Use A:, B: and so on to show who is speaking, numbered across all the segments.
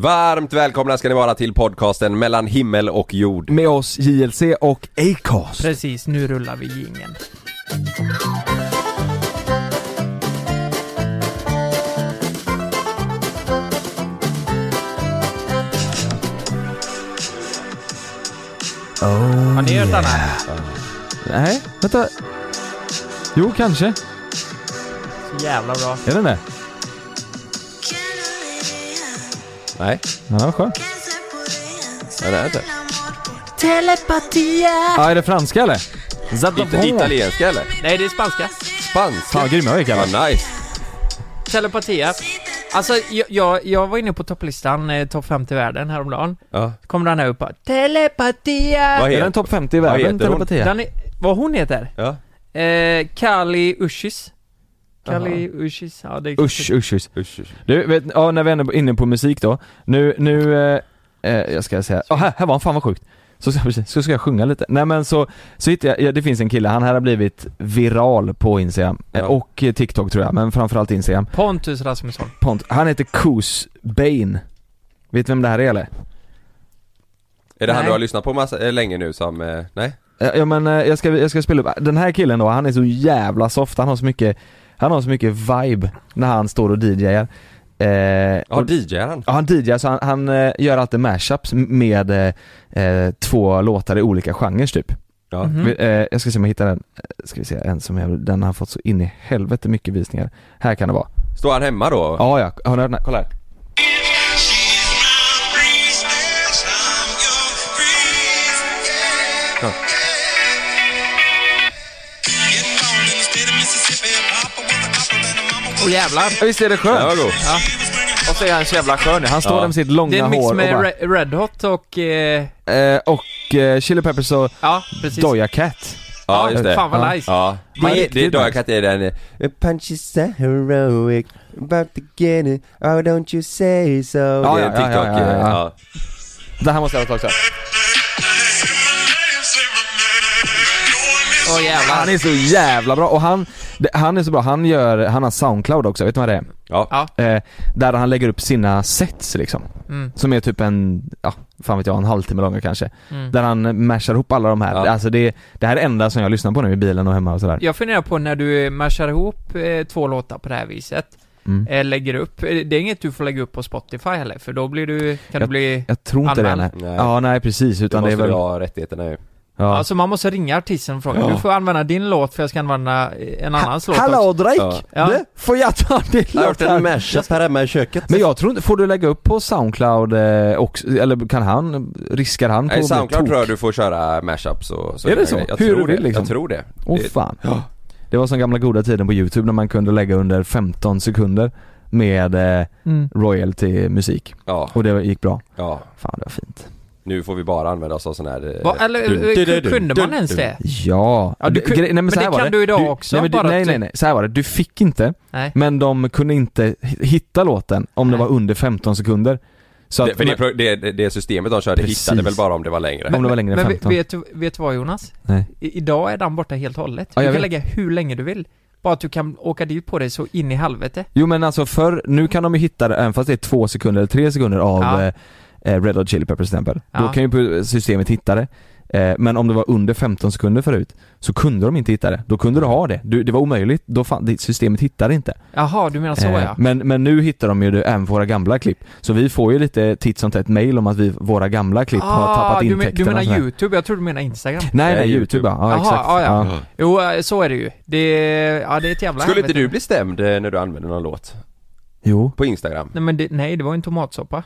A: Varmt välkomna ska ni vara till podcasten mellan himmel och jord.
B: Med oss JLC och Acast.
C: Precis, nu rullar vi jingeln.
B: Oh,
C: Har ni hört den här?
B: Nej, vänta. Jo, kanske.
C: Så jävla bra.
B: Är den det?
A: Nej,
B: den var skön.
A: nej det är inte.
C: Telepatia!
B: Ja, är det franska eller?
A: Inte italienska eller?
C: Nej, det är spanska.
A: Spanska?
B: Fan vad grymma vi kan
A: Ja, nice.
C: Telepatia. Alltså, jag, jag, jag var inne på topplistan, eh, topp 50 i världen häromdagen.
A: Ja.
C: Kom den här upp bara, Telepatia!
A: Vad
B: Är
A: heter
B: den topp 50 i
A: Vad
B: världen,
A: heter hon?
B: telepatia?
C: Den är, vad hon heter?
A: Ja.
C: Eh, Kali Ushis. Kali. Ushis, ja det är
B: Usch, usch, usch.
A: Usch, usch.
B: Du, vet, ja, när vi ändå är inne på musik då. Nu, nu, eh, eh, jag ska säga, ja här, här var han, fan vad sjukt. Så, ska- så ska jag sjunga lite. Nej men så, så hittade jag, ja, det finns en kille, han här har blivit viral på Instagram. Eh,
A: Ja.
B: Och eh, TikTok tror jag, men framförallt Instagram.
C: Pontus Rasmusson.
B: Pont, han heter Koos Bane. Vet du vem det här är eller?
A: Är det han
C: Nej.
A: du har lyssnat på massa, länge nu som, eh, nej?
B: Ja men jag ska, jag ska spela upp, den här killen då, han är så jävla soft, han har så mycket, han har så mycket vibe när han står och DJar. Eh,
A: Ja,
B: och-
A: DJar han?
B: Ja han DJar så han, han eh, gör alltid mashups med eh, eh, två låtar i olika genrer typ.
A: Ja.
C: Mhm.
B: Vi- Eh, jag ska se om jag hittar den, Eh, ska vi se, en som jag, den har fått så in i helvete mycket visningar. Här kan det vara.
A: Står han hemma då?
B: Ja ja, har ni hört den här? Kolla här.
A: Ja.
C: Åh jävlar.
B: Ja, visst är det skönt?
A: var god.
B: Och så är han så jävla skön Han står
A: Ja.
B: där med sitt långa
C: Det är en mix
B: hår
C: med
B: och bara,
C: Re- Red Hot och... Eh,
B: eh, Och eh, Chili Peppers och
C: ja, precis.
B: Doja Cat.
A: Ja, just det.
C: Fan vad
B: Ja.
C: nice.
A: Ja,
B: Man-
A: det, det Doja. Cat är den eh, Punch is so heroic About to get it Oh don't you say so
B: Ja,
A: Det är
B: ja,
A: en
B: ja,
A: TikTok,
B: ja, ja, ja.
A: ja.
B: Det här måste jag tag sedan.
C: Åh jävlar.
B: Han är så jävla bra och han, det- han är så bra, han gör, han har Soundcloud också, vet du vad det är?
A: Ja.
B: Eh, där han lägger upp sina sets liksom.
C: Mm,
B: Som är typ en, ja, fan vet jag, en halvtimme långa kanske.
C: mm.
B: Där han mashar ihop alla de här.
A: Ja.
B: Alltså det, det här är det enda som jag lyssnar på nu i bilen och hemma och sådär.
C: Jag funderar på när du mashar ihop eh, två låtar på det här viset,
B: Mm.
C: eh, lägger upp, eh, det är inget du får lägga upp på Spotify heller, för då blir du, kan du bli...
B: Jag tror inte det nej.
C: Anmäld.
A: Nej.
B: Ja nej precis, utan det är
A: måste
B: väl,
A: du ha rättigheterna ju
B: ja.
C: Alltså man måste ringa artisten och fråga,
B: Ja.
C: du får använda din låt för jag ska använda eh, en annans låt också.
B: Hallå Drake!
A: Ja.
C: Ja.
B: Du, får jag ta din låt här?
A: mashup här hemma i köket
B: Men jag tror inte, får du lägga upp på Soundcloud eh, också, eller kan han, riskar han på
A: Nej, Soundcloud tror jag du får köra mashups och så
B: Är det så?
A: Jag
B: Hur
A: tror
B: vill,
A: det.
B: liksom?
A: Jag tror det
B: Åh
A: Det-
B: fan. Det var som gamla goda tiden på youtube när man kunde lägga under 15 sekunder med eh,
C: Mm.
B: royalty musik.
A: Ja,
B: Och det gick bra.
A: ja
B: Fan det var fint.
A: Nu får vi bara använda oss av sån här eh,
C: Va, eller
A: dun, dun, dun,
C: eh, kunde man ens det?
B: Ja.
C: Ja, du
B: Det- nej,
C: men
B: här
C: det kan du idag också,
B: Nej, men du,
C: bara
B: nej nej
C: du-
B: nej, så här var det. Du fick inte,
C: Nej.
B: men de kunde inte hi- hitta låten om det
C: Nej.
B: var under 15 sekunder. Så
A: det,
B: att,
A: för det,
B: men,
A: det, det, det systemet de körde
B: Precis.
A: hittade väl bara om det var längre
B: Om det var längre än
C: men
B: 15.
C: vet du, vet du vad Jonas?
B: nej.
C: I, idag är den borta helt och hållet.
B: Ja,
C: du kan
B: vet.
C: lägga hur länge du vill. Bara att du kan åka dit på det så in i helvete.
B: Jo men alltså för nu kan de ju hitta det, även fast det är två sekunder eller tre sekunder av
C: Ja.
B: Eh, Red Hot Chili Peppers till exempel. Då
C: Ja.
B: kan ju systemet hitta det. Eh, men om det var under 15 sekunder förut, så kunde de inte hitta det. Då kunde du ha det. Du, det var omöjligt, då fan, det, systemet hittade inte.
C: Jaha, du menar så
B: Eh,
C: ja.
B: men, men nu hittar de ju det även på våra gamla klipp. Så vi får ju lite titt som tätt mail om att vi, våra gamla klipp har tappat
C: Ah, du, men,
B: intäkterna
C: du menar youtube? Jag tror du menar instagram.
B: Nej nej,
A: YouTube.
B: ja, ja
C: Jaha,
B: exakt.
C: ja, ja.
B: Ja.
C: Jo, så är det ju. Det, ja det är ett jävla
A: Skulle inte du bli stämd när du använder någon låt?
B: Jo.
A: På Instagram?
C: Nej men det, nej, det var ju en tomatsoppa.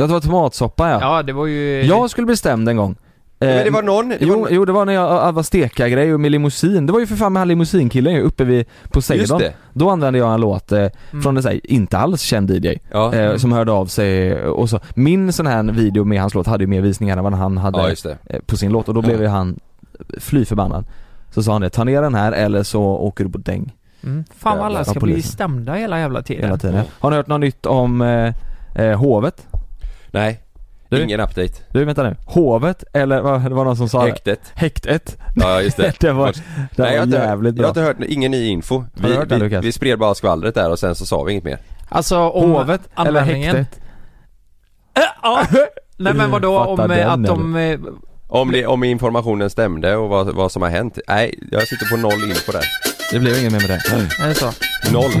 B: Ja, det var tomatsoppa ja.
C: Ja, det var ju...
B: Jag skulle bli stämd en gång. Eh,
A: Men det var någon, det
B: Jo,
A: var,
B: jo, det var när jag jag var steka-grej och med limousin. Det var ju för fan med han limousinkillen ju uppe vid Poseidon. Då använde jag en låt eh,
C: Mm.
B: från en sån här, inte alls känd DJ,
A: Ja,
B: eh,
C: Mm.
B: som hörde av sig och så. Min sån här video med hans låt hade ju mer visningar än vad han hade
A: ja just det
B: eh, på sin låt och då blev
A: Ja.
B: ju han fly förbannad. Så sa han det, ta ner den här eller så åker du på däng
C: Mm. Fan vad alla
B: Ja,
C: ska bli stämda hela jävla tiden.
B: hela tiden. Har ni hört något nytt om eh, eh, hovet?
A: Nej,
B: Du?
A: ingen update
B: Du vänta nu, hovet eller vad, det var någon som sa det?
A: Häktet
B: Häktet.
A: Ja just det
B: Det var, det
A: Nej,
B: var
A: jag
B: jävligt
A: jag
B: bra.
A: har inte hört, ingen ny info Vi,
B: hört det,
A: vi, vi spred bara skvallret där och sen så sa vi inget mer
C: Alltså om
B: Hovet eller häktet?
C: Ja. Nej men vadå om eh,
B: den,
C: att de... eh,
A: Om, det, om informationen stämde och vad, vad som har hänt. Nej, jag sitter på noll info där.
B: Det blev inget mer med det.
C: Är det så?
A: Noll.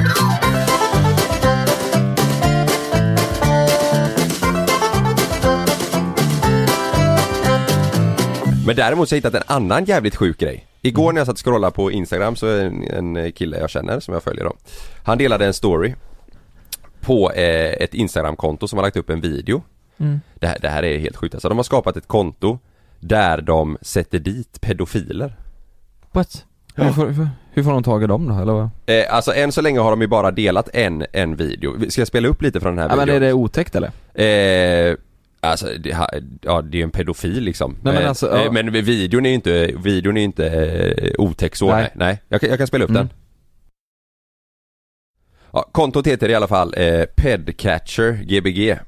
A: Men däremot så har jag hittat en annan jävligt sjuk grej. Igår när jag satt och scrollade på Instagram så en, en kille jag känner som jag följer då. Han delade en story på eh, ett Instagramkonto som har lagt upp en video.
C: Mm.
A: Det här, det här är helt sjukt alltså. De har skapat ett konto där de sätter dit pedofiler.
C: What?
B: Hur, får, hur, får de tag i dem då eller vad?
A: Eh, alltså än så länge har de ju bara delat en, en video. Ska jag spela upp lite från den här
B: Ja, men
A: videon?
B: är det otäckt eller?
A: Eh, alltså, det, ha- ja det är ju en pedofil liksom.
B: Nej, men
A: Eh,
B: alltså, ja.
A: eh, men videon är ju inte, videon är inte eh, otäck så
B: Nej.
A: nej. Jag, kan, jag kan spela upp
B: Mm.
A: den. Ja, kontot heter i alla fall eh, Pedcatcher Gbg.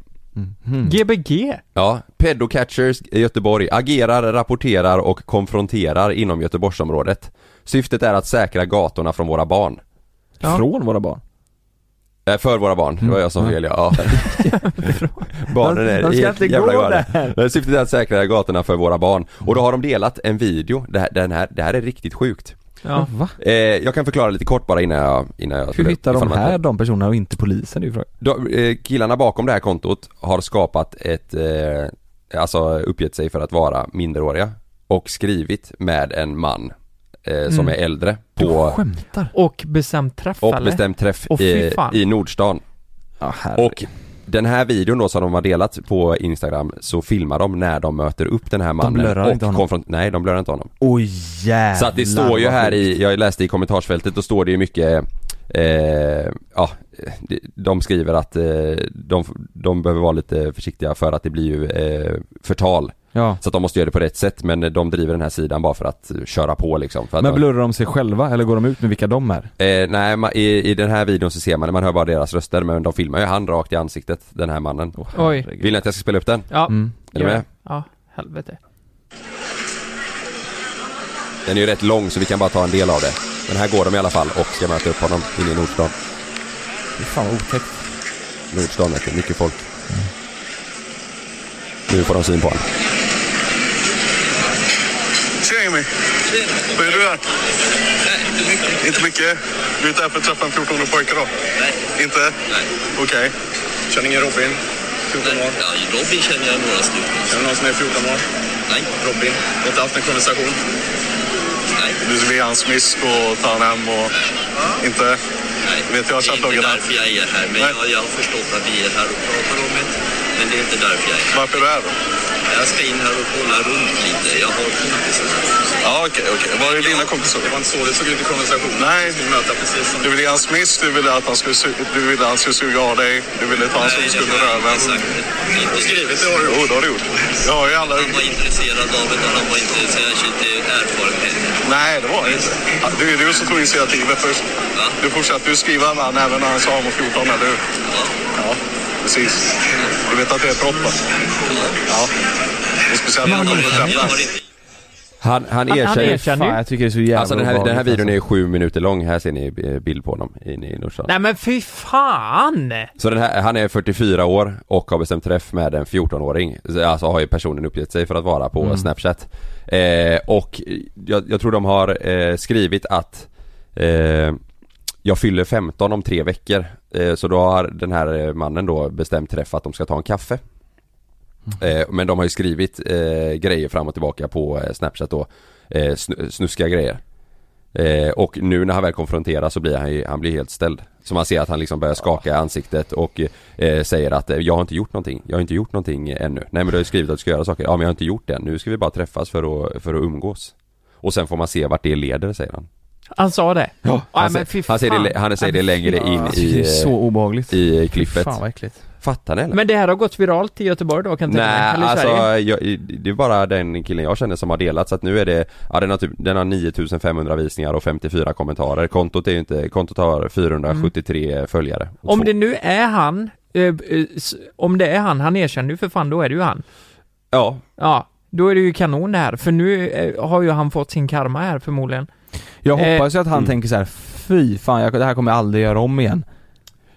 B: Mm.
C: Gbg?
A: Ja, Pedocatchers i Göteborg agerar, rapporterar och konfronterar inom Göteborgsområdet. Syftet är att säkra gatorna från våra barn.
C: Ja.
B: Från våra barn?
A: Eh, för våra barn, det var jag som
B: Mm.
A: fel ja. Barnen är
C: De ska
A: helt
C: inte
A: jävla
C: gå där.
A: Syftet är att säkra gatorna för våra barn. Och då har de delat en video, det här, den här, det här är riktigt sjukt.
C: Ja.
B: Va?
A: Eh, jag kan förklara lite kort bara innan jag, innan jag
B: Hur hittar de här de personerna och inte polisen? Är
A: de, eh, Killarna bakom det här kontot har skapat ett, eh, alltså uppgett sig för att vara minderåriga och skrivit med en man eh, som
C: Mm.
A: är äldre
B: Du
A: på
B: skämtar?
C: Och bestämt träff
A: och
C: eller?
A: bestämt träff
C: fy
A: i, i Nordstan.
B: Herregud.
A: Och den här videon då som de har delat på Instagram så filmar de när de möter upp den här mannen
B: blurrar
A: och
B: inte honom?
A: konfront- Nej, de blurrar inte honom.
B: Oj jävlar
A: Så att det står ju här i, jag läste i kommentarsfältet, då står det ju mycket eh, Ja, de- de skriver att eh, de, de behöver vara lite försiktiga för att det blir ju eh, förtal
B: Ja.
A: Så att de måste göra det på rätt sätt men de driver den här sidan bara för att köra på liksom för att
B: Men blurrar de sig själva eller går de ut med vilka de är?
A: eh, Nej, ma- i, i den här videon så ser man det, man hör bara deras röster men de filmar ju han rakt i ansiktet, den här mannen
C: Oj.
A: Vill ni att jag ska spela upp den?
C: Ja,
B: Mm.
A: Är du
C: gör
A: med?
C: det. Ja, helvete.
A: Den är ju rätt lång så vi kan bara ta en del av det Men här går de i alla fall och ska möta upp honom inne i Nordstan
B: Fy fan vad otäckt.
A: Nordstan vet du, mycket folk Nu får de syn på honom
D: Tjena Jimmy! Vad gör du här?
E: inte mycket.
D: Inte mycket? Du är ute här för att träffa en 14-årig pojke då?
E: Nej.
D: Inte?
E: Nej.
D: Okej. Känner ingen Robin? 14 år?
E: Ja, Robin känner jag några stycken.
D: Känner du någon som är 14 år?
E: Nej.
D: Robin? Du har inte haft en konversation?
E: Nej.
D: Du vill ge han smisk och ta han hem och... Inte?
E: Nej.
D: Vet jag har
E: det är inte därför jag är här. Men
D: Nej.
E: jag, jag har förstått att vi är här och pratar om det. Men det är inte därför jag är här.
D: Varför är du här då?
E: Jag ska in här och kolla runt lite. Jag har kompisar.
D: Ja, okej, okej. Var är dina kompisar? Det var inte så det såg ut i konversationen. Nej.
E: Möter precis som...
D: Du ville ge han smisk, du ville att han skulle, du ville att han skulle suga av dig, du ville ta hans
E: det har
D: i röven.
E: sagt. Inte skrivit.
D: det har du Jo, det har du gjort. Jag har ju alla...
E: Han var intresserad av det han var inte särskilt erfarenhet.
D: Nej, det var det inte. Du är du som tog initiativet först.
E: Va?
D: Du fortsatte ju skriva med han även när han sa om 14, eller hur?
E: Ja.
D: Ja, precis. Du vet att det är va? Ja. Och speciellt när han kommer att
E: Jag
D: träffa
E: har inte
A: Han, han
C: Han- han
A: erkänner
C: erkänner.
B: Fan jag tycker det är så jävla
A: Alltså den här, den här videon är
B: alltså.
A: ju sju minuter lång, här ser ni eh, bild på honom inne i Nordstan
C: Nej men fy fan!
A: Så den här, han är 44 år och har bestämt träff med en 14-åring Alltså har ju personen uppgett sig för att vara på
B: Mm.
A: Snapchat eh, Och jag, jag tror de har eh, skrivit att eh, Jag fyller 15 om tre veckor eh, Så då har den här eh, mannen då bestämt träff att de ska ta en kaffe eh, Men de har ju skrivit grejer fram och tillbaka på Snapchat då snu, Snuskiga grejer och nu när han väl konfronteras så blir han ju, han blir helt ställd. Så man ser att han liksom börjar skaka i ansiktet och säger att jag har inte gjort någonting, jag har inte gjort någonting ännu. Nej men du har ju skrivit att du ska göra saker, ja men jag har inte gjort det än. nu ska vi bara träffas för att, för att umgås. Och sen får man se vart det leder säger han.
C: Han sa det?
A: Ja,
C: Nej,
A: han,
C: men
A: sä-
C: fy
A: han säger det, han säger det
C: Nej,
A: längre in
B: Jag
A: i,
B: så obehagligt.
A: i klippet.
B: Fan vad äckligt.
A: Fattar ni eller?
C: Men det här har gått viralt i Göteborg då kan jag tänka mig,
A: Nej,
C: eller i
A: alltså jag, det är bara den killen jag känner som har delat så att nu är det, ja den har typ, den har 9500 visningar och 54 kommentarer. Kontot är ju inte, kontot har 473 följare. Och
C: Om
A: två-
C: det nu är han, eh, eh, om det är han, han erkänner ju för fan, då är det ju han.
A: Ja,
C: Ja, då är det ju kanon det här, för nu eh, har ju han fått sin karma här förmodligen.
B: Jag
C: Eh,
B: hoppas ju att han
A: mm.
B: tänker så här: fy fan, jag, det här kommer jag aldrig göra om igen.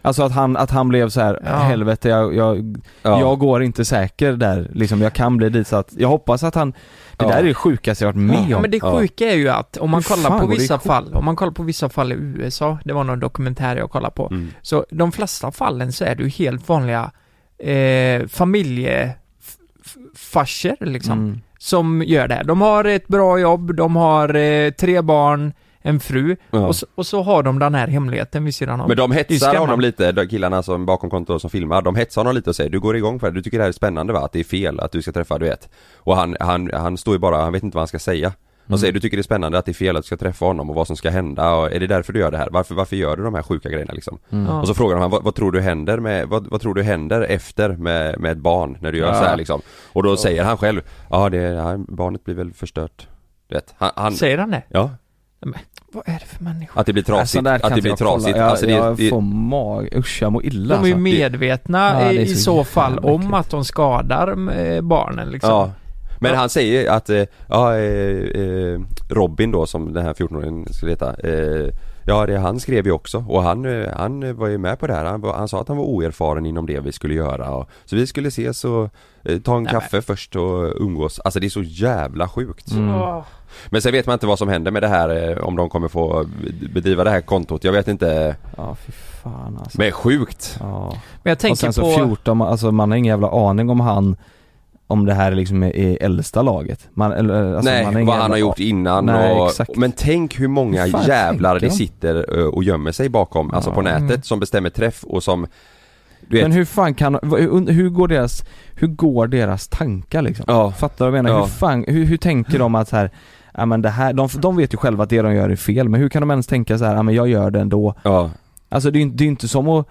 B: Alltså att han, att han blev så här,
C: Ja.
B: helvete jag, jag,
A: Ja.
B: jag går inte säker där liksom, jag kan bli dit så att, jag hoppas att han, det
A: Ja.
B: där är det sjukaste jag varit med
C: Ja
B: om.
C: men det
A: Ja.
C: sjuka är ju att om man
B: Hur
C: kollar på vissa fall, om man kollar på vissa fall i USA, det var någon dokumentär jag kollade på,
A: Mm.
C: så de flesta fallen så är det ju helt vanliga eh, familjefarsor liksom,
B: Mm.
C: Som gör det. De har ett bra jobb, de har eh, tre barn, en fru,
A: Ja.
C: och, så, och så har de den här hemligheten vid sidan om.
A: Men de hetsar honom lite, de killarna som bakom kontot som filmar, de hetsar honom lite och säger du går igång för det, du tycker det här är spännande va? Att det är fel, att du ska träffa, du vet. Och han, han, han står ju bara, han vet inte vad han ska säga. De
B: Mm.
A: säger du tycker det är spännande att det är fel att du ska träffa honom och vad som ska hända och är det därför du gör det här? Varför, varför gör du de här sjuka grejerna liksom?
B: Mm.
C: Ja.
A: Och så frågar de han, vad, vad tror du händer med, vad, vad tror du händer efter med, med ett barn när du gör
B: Ja.
A: så här liksom? Och då säger han själv, ja det, ja, barnet blir väl förstört. Du vet, han, han
C: Säger han det?
A: ja,
C: Vad är det för människa?
A: att det blir trasigt,
B: kan
A: att det blir trasigt.
B: Jag,
A: alltså det,
B: jag
A: det,
B: får mag, usch jag mår illa
C: De är ju
B: alltså.
C: medvetna
B: Ja, det
C: i
B: så
C: så fall om att de skadar eh, barnen liksom.
A: Ja. Men
C: Ja.
A: han säger att, eh, ja, eh, eh, Robin då som den här 14-åringen skulle heta eh, Ja det han skrev ju också och han, han var ju med på det här. Han, han sa att han var oerfaren inom det vi skulle göra och, Så vi skulle ses och eh, ta en
C: Nej,
A: kaffe först och umgås. Alltså det är så jävla sjukt.
B: Mm.
A: Men sen vet man inte vad som händer med det här om de kommer få bedriva det här kontot. Jag vet inte.
B: Ja fy fan alltså.
A: Men sjukt.
B: Ja.
C: Men jag
B: Och
C: tänker
B: sen så
C: på...
B: 14, alltså man har ingen jävla aning om han om det här är liksom är, äldsta laget. Man, eller, alltså
A: Nej,
B: man
A: vad han har gjort innan
B: Nej,
A: och,
B: exakt.
A: Men tänk hur många
B: fan
A: jävlar det
B: de?
A: sitter eh, och gömmer sig bakom, alltså på
B: Ja.
A: nätet
C: Mm.
A: som bestämmer träff och som vet,
B: Men hur fan kan, hur, går deras, hur går deras tankar liksom?
A: ja,
B: Fattar du vad jag menar?
A: Ja.
B: Hur fan, hur, hur tänker de att så här, ja men det här, de, de vet ju själva att det de gör är fel, men hur kan de ens tänka så här, ja men jag gör det ändå?
A: ja,
B: Alltså det är ju inte som att,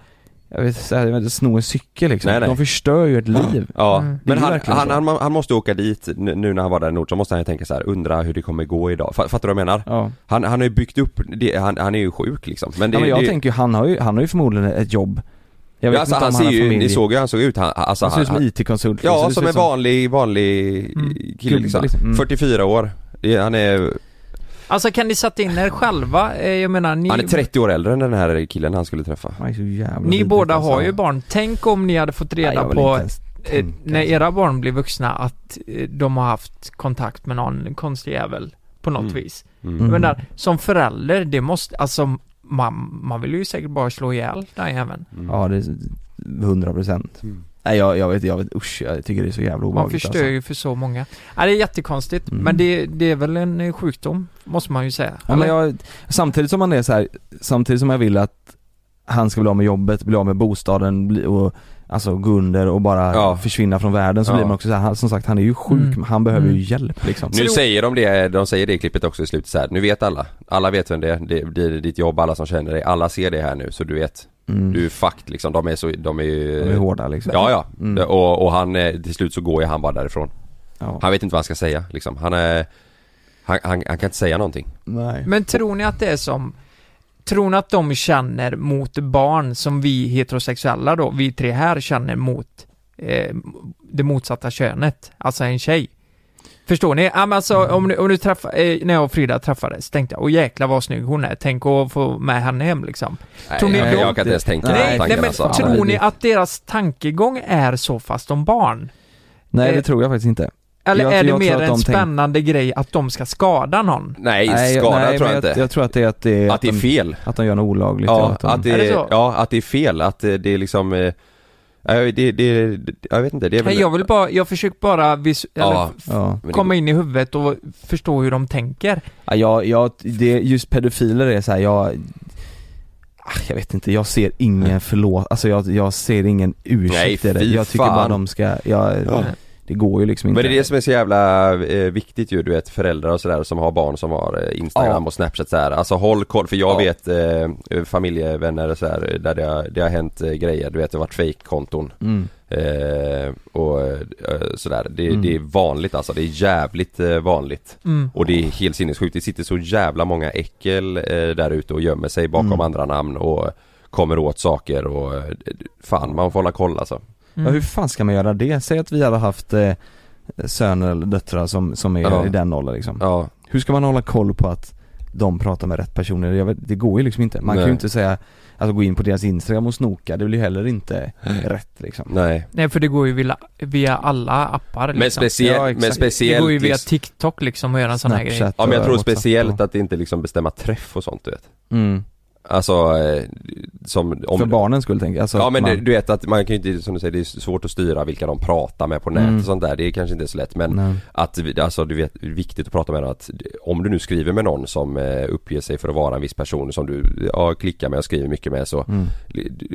B: jag vet, inte, sno en cykel liksom.
A: Nej, nej.
B: De förstör ju ett liv.
A: ja.
C: Mm.
A: Men han, han, han, han måste åka dit nu när han var där i Nord, så måste han ju tänka så här, undra hur det kommer gå idag. Fa- Fattar du vad jag menar?
B: Ja.
A: Han, han har ju byggt upp, det, han, han är ju sjuk liksom. Men det,
B: ja men jag
A: det,
B: tänker ju, han har ju, han har ju förmodligen ett jobb. Jag vet
A: alltså,
B: inte
A: han
B: han
A: ser ju,
B: familj.
A: ni såg ju hur han såg ut, han, alltså
B: han ser ut som IT-konsult.
A: Ja,
B: liksom.
A: Som en
B: ut som-
A: vanlig, vanlig
C: Mm.
A: kille liksom.
B: liksom. Mm.
A: 44 år. Han är,
C: Alltså kan ni sätta in er själva? Eh, Jag menar, ni...
A: han är 30 år äldre än den här killen han skulle träffa.
B: Han är så jävla
C: Ni båda
B: alltså.
C: har ju barn. Tänk om ni hade fått
B: Nej,
C: reda
B: vill
C: på, eh,
B: tänka,
C: när
B: alltså.
C: era barn blir vuxna, att eh, de har haft kontakt med någon konstig jävel på något
A: Mm.
C: vis.
A: Mm.
B: Mm.
C: Men där, som förälder, det måste, alltså man, man vill ju säkert bara slå ihjäl den jäveln.
A: Mm.
B: Ja det är 100 procent.
A: Mm.
B: Nej jag, jag vet, jag vet, usch jag tycker det är så jävla
C: Man
B: obehagligt
C: förstör
B: alltså.
C: ju för så många. Ja, det är jättekonstigt,
B: Mm.
C: men det, det är väl en eh, sjukdom, måste man ju säga.
B: Ja, men jag, samtidigt som man är så här, samtidigt som jag vill att han ska bli av med jobbet, bli av med bostaden och alltså gå under och bara
A: Ja.
B: försvinna från världen så
A: Ja.
B: blir man också så här, han, som sagt han är ju sjuk,
C: Mm.
B: han behöver
C: Mm.
B: ju hjälp liksom.
A: Nu säger de det, de säger det i klippet också i slutet så här. nu vet alla. Alla vet vem det är, det blir ditt jobb, alla som känner dig, alla ser det här nu så du vet.
B: Mm.
A: Du är fucked liksom, de är så, de är ju...
B: De är hårda liksom.
A: Ja ja,
B: Mm.
A: och, och han, eh, till slut så går ju han bara därifrån.
B: Ja.
A: Han vet inte vad han ska säga liksom, han är han, han, han kan inte säga någonting.
B: Nej.
C: Men tror ni att det är som Tror ni att de känner mot barn som vi heterosexuella då, vi tre här känner mot eh, det motsatta könet, alltså en tjej? Förstår ni? Ja, men alltså,
B: Mm.
C: om, du, om du träffar, eh, när jag och Frida träffades, tänkte jag, åh jäklar vad snygg hon är, tänk att få med henne hem liksom. Tror ni
A: Nej,
C: de-
A: jag kan inte ens tänka
B: Nej,
C: nej, men
A: alltså.
C: tror ni att deras tankegång är så fast om barn?
B: Nej det
C: Eh,
B: tror jag faktiskt inte.
C: Eller
B: Jag-
C: är det
B: jag
C: mer
B: att
C: en
B: de tänk-
C: spännande grej att de ska skada någon?
A: Nej,
B: nej,
A: skada
B: nej,
A: tror
B: men
A: jag inte.
B: Jag tror att det är att det är,
A: att det är
B: de,
A: fel.
B: att de gör något olagligt.
A: Ja,
B: att de,
A: att det,
C: Är det så?
A: ja, att det är fel, att det, det är liksom eh, det, det, jag vet inte, det är väl...
C: Nej, jag vill bara, jag försöker bara vis-
A: Ja,
B: ja.
C: komma in i huvudet och förstå hur de tänker.
B: Ja, jag, jag, det, just pedofiler är så här, jag ah, jag vet inte, jag ser ingen förlåt, alltså jag, jag ser ingen ursäkt
A: Nej,
B: i det. Jag tycker
A: fan.
B: bara de ska, jag,
A: Ja.
B: Det går ju liksom inte.
A: Men det är det som är så jävla eh, viktigt ju, du vet föräldrar och sådär som har barn som har eh, Instagram
B: Ja.
A: och Snapchat så här. Alltså håll koll, för jag
B: Ja.
A: vet eh, familjevänner och så här, där det har, det har hänt eh, grejer, du vet det har varit fake-konton
B: Mm.
A: eh, och eh, sådär. Det,
B: Mm.
A: det är vanligt alltså, det är jävligt vanligt.
C: Mm.
A: Och det är helt sinnessjukt, det sitter så jävla många äckel där ute och gömmer sig bakom
B: Mm.
A: andra namn och kommer åt saker och fan man får hålla koll alltså.
C: Mm.
B: Ja, hur fan ska man göra det? Säg att vi hade haft eh, söner eller döttrar som, som är
A: Ja.
B: i den åldern liksom.
A: Ja,
B: Hur ska man hålla koll på att de pratar med rätt personer. Jag vet, det går ju liksom inte. Man kan
A: Nej.
B: ju inte säga, alltså gå in på deras Instagram och snoka, det blir ju heller inte rätt liksom.
A: Nej.
C: Nej för det går ju via, via alla appar liksom.
A: Men, speciellt,
B: Ja,
A: men speciellt
C: Det går ju via
A: liksom-
C: TikTok liksom att göra en sån här grej.
A: Ja men jag
B: och
A: tror speciellt
B: och-
A: att inte liksom bestämma träff och sånt du vet
B: mm.
A: Alltså, eh, som om
B: För barnens skull tänker jag. Alltså,
A: Ja men
B: man,
A: du vet att man kan ju inte, som du säger, det är svårt att styra vilka de pratar med på nätet
B: Mm.
A: och sånt där, det är kanske inte så lätt men
B: nej.
A: att, alltså du vet, det är viktigt att prata med att om du nu skriver med någon som eh, uppger sig för att vara en viss person som du ja, klickar med och skriver mycket med så
B: Mm.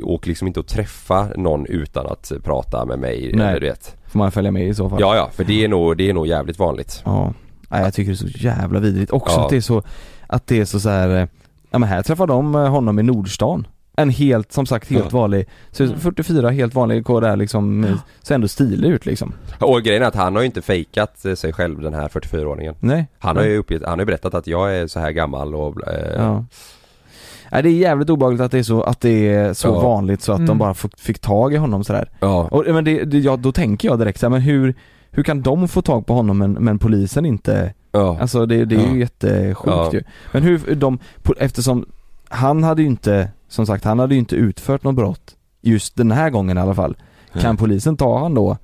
A: åk liksom inte att träffa någon utan att prata med mig,
B: Nej.
A: du vet
B: Får man följa med i så fall?
A: Ja ja, för det är nog, det är nog jävligt vanligt
B: Ja, Nej, jag tycker det är så jävla vidrigt. Också
A: Ja.
B: att det är så, att det är så, så här. Ja men här träffar de eh, honom i Nordstan. En helt, som sagt helt
A: Ja.
B: vanlig, så
C: Mm.
B: 44 helt vanlig KDR liksom, eh, ser ändå stilig ut liksom.
A: Och grejen är att han har ju inte fejkat eh, sig själv den här 44-åringen
B: Nej.
A: Han har ju uppgett, han har ju berättat att jag är så här gammal och eh,
B: Ja. Nej det är jävligt obehagligt att det är så, att det är så
A: Ja.
B: vanligt så att de
C: Mm.
B: bara fick, fick tag i honom sådär.
A: ja.
B: Och men det, det, ja, då tänker jag direkt så här, men hur, hur kan de få tag på honom men, men polisen inte
A: ja.
B: Alltså det, det är
A: Ja.
B: ju jättesjukt
A: Ja.
B: ju. Men hur de, eftersom han hade ju inte, som sagt han hade ju inte utfört något brott just den här gången i alla fall. Kan polisen ta han då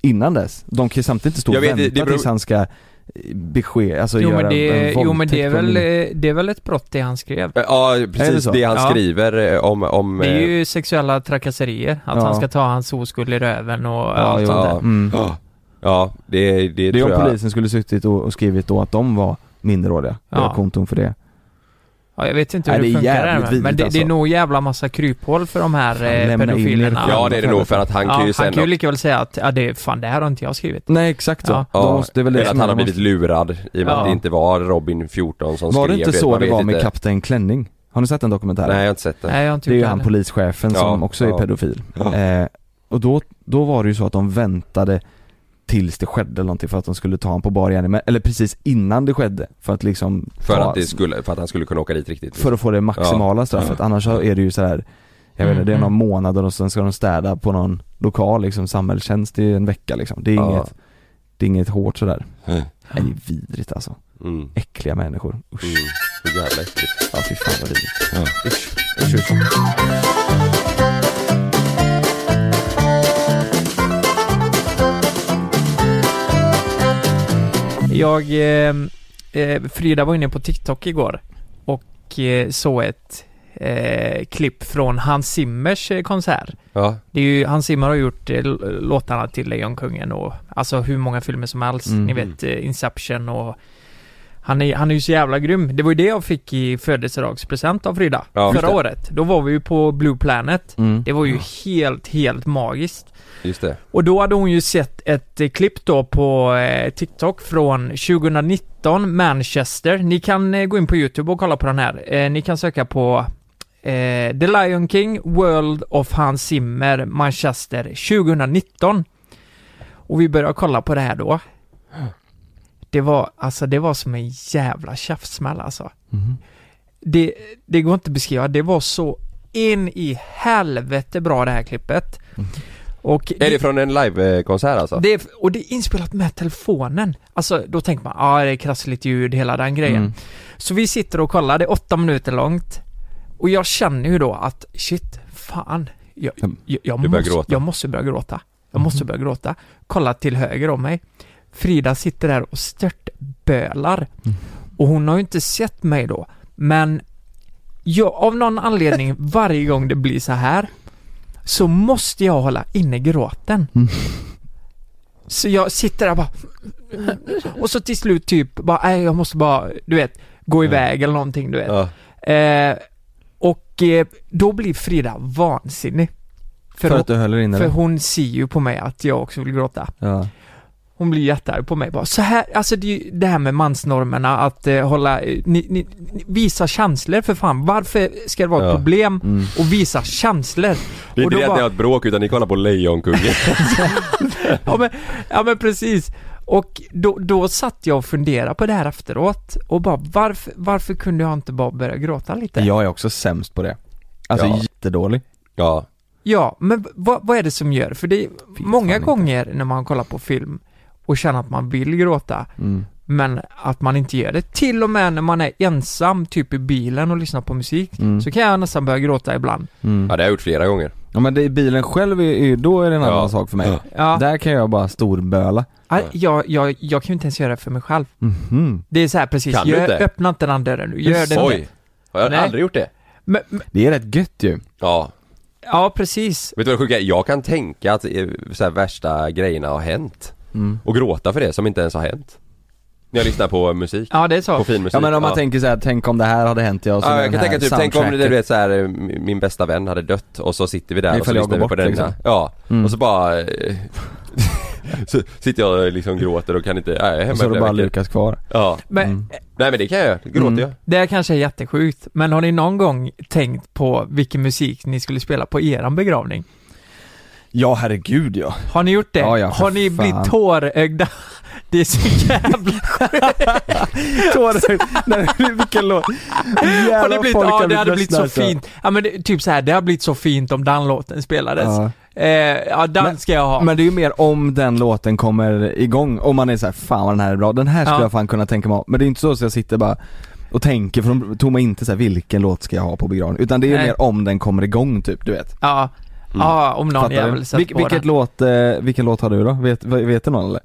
B: innan dess? De kan ju samtidigt inte stå och
A: vet, det-
B: vänta
A: det beror-
B: tills han ska eh, besked, alltså
C: Jo
B: göra
C: men, det,
B: en
C: jo men det är väl, eh, det är väl ett brott det han skrev?
A: Ja
B: det
A: precis,
B: så?
A: det, han
C: Ja.
A: skriver eh, om, om
C: Det är ju sexuella trakasserier, att
B: Ja.
C: han ska ta hans oskuld i röven och
B: Ja,
C: allt sånt
A: ja.
C: där.
B: Mm.
A: Ja, det, det,
B: Det är om
A: jag
B: polisen skulle suttit och, och skrivit då att de var minderåriga,
C: Ja.
B: göra konton för det.
C: Ja, jag vet inte
B: Nej,
C: hur det,
B: det är
C: funkar där, men det,
B: vidrigt
C: det är
B: alltså.
C: nog jävla massa kryphål för de här eh,
B: er
C: pedofilerna.
A: Ja det är det nog för att han
C: Ja,
A: kan ju
C: han
A: sen
C: kan ju lika väl säga att, ja det fan det här har inte jag skrivit.
B: Nej exakt så.
C: Ja.
A: Ja,
B: måste, det är väl det
A: att han har blivit lurad i och med
C: Ja.
A: att det inte var Robin 14 som
B: Var
A: skrev
B: det inte så det var med
A: inte.
B: Kapten Klänning? Har ni sett den dokumentären?
A: Nej jag har inte sett det
C: Nej jag har inte
B: Det är ju han polischefen som också är pedofil. Eh, och då, då var det ju så att de väntade tills det skedde eller någonting för att de skulle ta honom på bar gärning, eller precis innan det skedde för att liksom
A: För
B: ta,
A: att det skulle, för att han skulle kunna åka dit riktigt
B: för att få det maximala
A: Ja.
B: straffet, annars så är det ju så här. Jag vet inte, det är
C: Mm.
B: någon månad och sen ska de städa på någon lokal liksom, samhällstjänst i en vecka liksom. Det är
A: Ja.
B: inget, det är inget hårt sådär.
A: Mm.
B: Det är vidrigt alltså.
A: Mm.
B: Äckliga människor. Usch.
A: Mm. Så jävla äckligt
B: Ja fy fan vad vidrigt.
A: Ja.
B: Usch. Usch, usch.
C: Jag, eh, eh, Frida var inne på TikTok igår och eh, såg ett eh, klipp från Hans Zimmers eh, konsert.
A: Ja,
C: Det är ju, Hans Zimmer har gjort eh, låtarna till Lejonkungen och alltså hur många filmer som helst.
B: Mm.
C: Ni vet eh, Inception och han är, han är ju så jävla grym. Det var ju det jag fick i födelsedagspresent av Frida.
A: Ja,
C: förra året. Då var vi ju på Blue Planet.
B: Mm.
C: Det var ju helt, helt magiskt.
A: just det
C: Och då hade hon ju sett ett eh, klipp då på eh, TikTok från 2019, Manchester. Ni kan eh, gå in på YouTube och kolla på den här. Eh, ni kan söka på eh, The Lion King, World of Hans Zimmer, Manchester 2019. Och vi började kolla på det här då. Det var, alltså det var som en jävla käftsmäll alltså.
B: Mhm.
C: Det, det går inte att beskriva, det var så in i helvete bra det här klippet. Och
A: Är det från en livekonsert alltså?
C: det är, och det är inspelat med telefonen. Alltså, då tänker man, ja ah, det är krassligt ljud, hela den grejen.
B: Mm.
C: Så vi sitter och kollar, det är åtta minuter långt. Och jag känner ju då att, shit, fan. Jag,
B: Mm.
C: jag, jag, måste, jag måste börja gråta. Jag måste börja gråta. Kolla till höger om mig. Frida sitter där och störtbölar.
B: Mm.
C: Och hon har ju inte sett mig då. Men jag, av någon anledning, varje gång det blir så här så måste jag hålla inne gråten.
B: Mm.
C: Så jag sitter där bara och så till slut typ bara, nej jag måste bara, du vet, gå iväg eller någonting du vet.
A: Ja,
C: Eh, och eh, då blir Frida vansinnig. För,
B: För
C: hon,
B: att du höll inne
C: för
B: det?
C: hon ser ju på mig att jag också vill gråta.
B: Ja.
C: Hon blir jättearg på mig bara, så här, alltså det det här med mansnormerna att eh, hålla, eh, ni, ni, ni, visa känslor för fan. Varför ska det vara ett
A: Ja.
C: problem
B: Mm.
C: att visa känslor?
A: det är
C: Och
A: inte det att ni har ett bråk utan ni kollar på Lejonkungen
C: ja, men, ja men precis. Och då, då satt jag och funderade på det här efteråt och bara varför, varför kunde jag inte bara börja gråta lite?
B: Jag är också sämst på det. Alltså
A: Ja.
B: jättedålig.
A: Ja,
C: Ja, men vad, vad är det som gör? För det är
B: Fy
C: många
B: fan inte.
C: gånger när man kollar på film och känner att man vill gråta.
B: Mm.
C: Men att man inte gör det. Till och med när man är ensam, typ i bilen och lyssnar på musik,
B: Mm.
C: så kan jag nästan börja gråta ibland.
B: Mm.
A: Ja det har jag gjort flera gånger.
B: Ja men det, i bilen själv, är, då är det en
A: Ja.
B: annan sak för mig.
A: Ja.
C: Ja,
B: Där kan jag bara storböla.
C: Nej, jag, jag, jag kan ju inte ens göra det för mig själv.
B: Mhm.
C: Det är så här precis,
A: Kan du
C: gör,
A: inte?
C: öppna inte den dörren nu, gör det
A: Oj! Har jag
C: Nej.
A: aldrig gjort det?
C: Men, men,
B: Det är rätt gött ju.
A: Ja.
C: ja, precis.
A: Vet du vad det sjuka är? Jag kan tänka att eh, så här, värsta grejerna har hänt.
B: Mm.
A: Och gråta för det som inte ens har hänt. När jag lyssnar på musik.
C: Ja, det är så.
A: På fin musik.
B: Ja men om man tänker så här, tänk om det här hade hänt jag och så
A: Ja, jag kan tänka typ, tänk om det, du vet så här, min bästa vän hade dött och så sitter vi där och så
B: Ifall jag
A: lyssnar vi på
B: bort,
A: den
B: liksom.
A: Ja,
B: Mm.
A: och så bara eh, Så sitter jag och liksom gråter och kan inte, nej, jag är hemma
B: Och så är det bara
A: veckor.
B: Lukas kvar.
A: Ja,
C: Men
B: Mm.
A: nej men det kan jag göra, det gråter
B: Mm.
A: jag
C: det här kanske är jättesjukt, men har ni någon gång tänkt på vilken musik ni skulle spela på eran begravning?
B: Ja herregud ja.
C: Har ni gjort det?
B: Ja, ja,
C: har ni
B: fan.
C: blivit tårögda? Det är så jävla
B: Tårögd. Nej vilken låt.
C: Har det blivit, ja
B: har
C: det hade blivit så
B: alltså.
C: fint. Ja men det, typ så här, det har blivit så fint om den låten spelades.
B: Ja.
C: Eh, ja den
B: Men-
C: ska jag ha.
B: Men det är ju mer om den låten kommer igång, om man är så här, fan vad den här är bra, den här skulle
C: Ja.
B: jag fan kunna tänka mig ha. Men det är inte så att jag sitter bara och tänker, för de tog mig inte så här, vilken låt ska jag ha på begravningen? Utan det är ju mer om den kommer igång typ, du vet.
C: Ja, ja om någon
B: Fattar du?
C: jävel sätter
B: Vil-
C: på
B: vilket
C: den.
B: låt, eh, vilken låt har du då? Vet, vet du någon eller?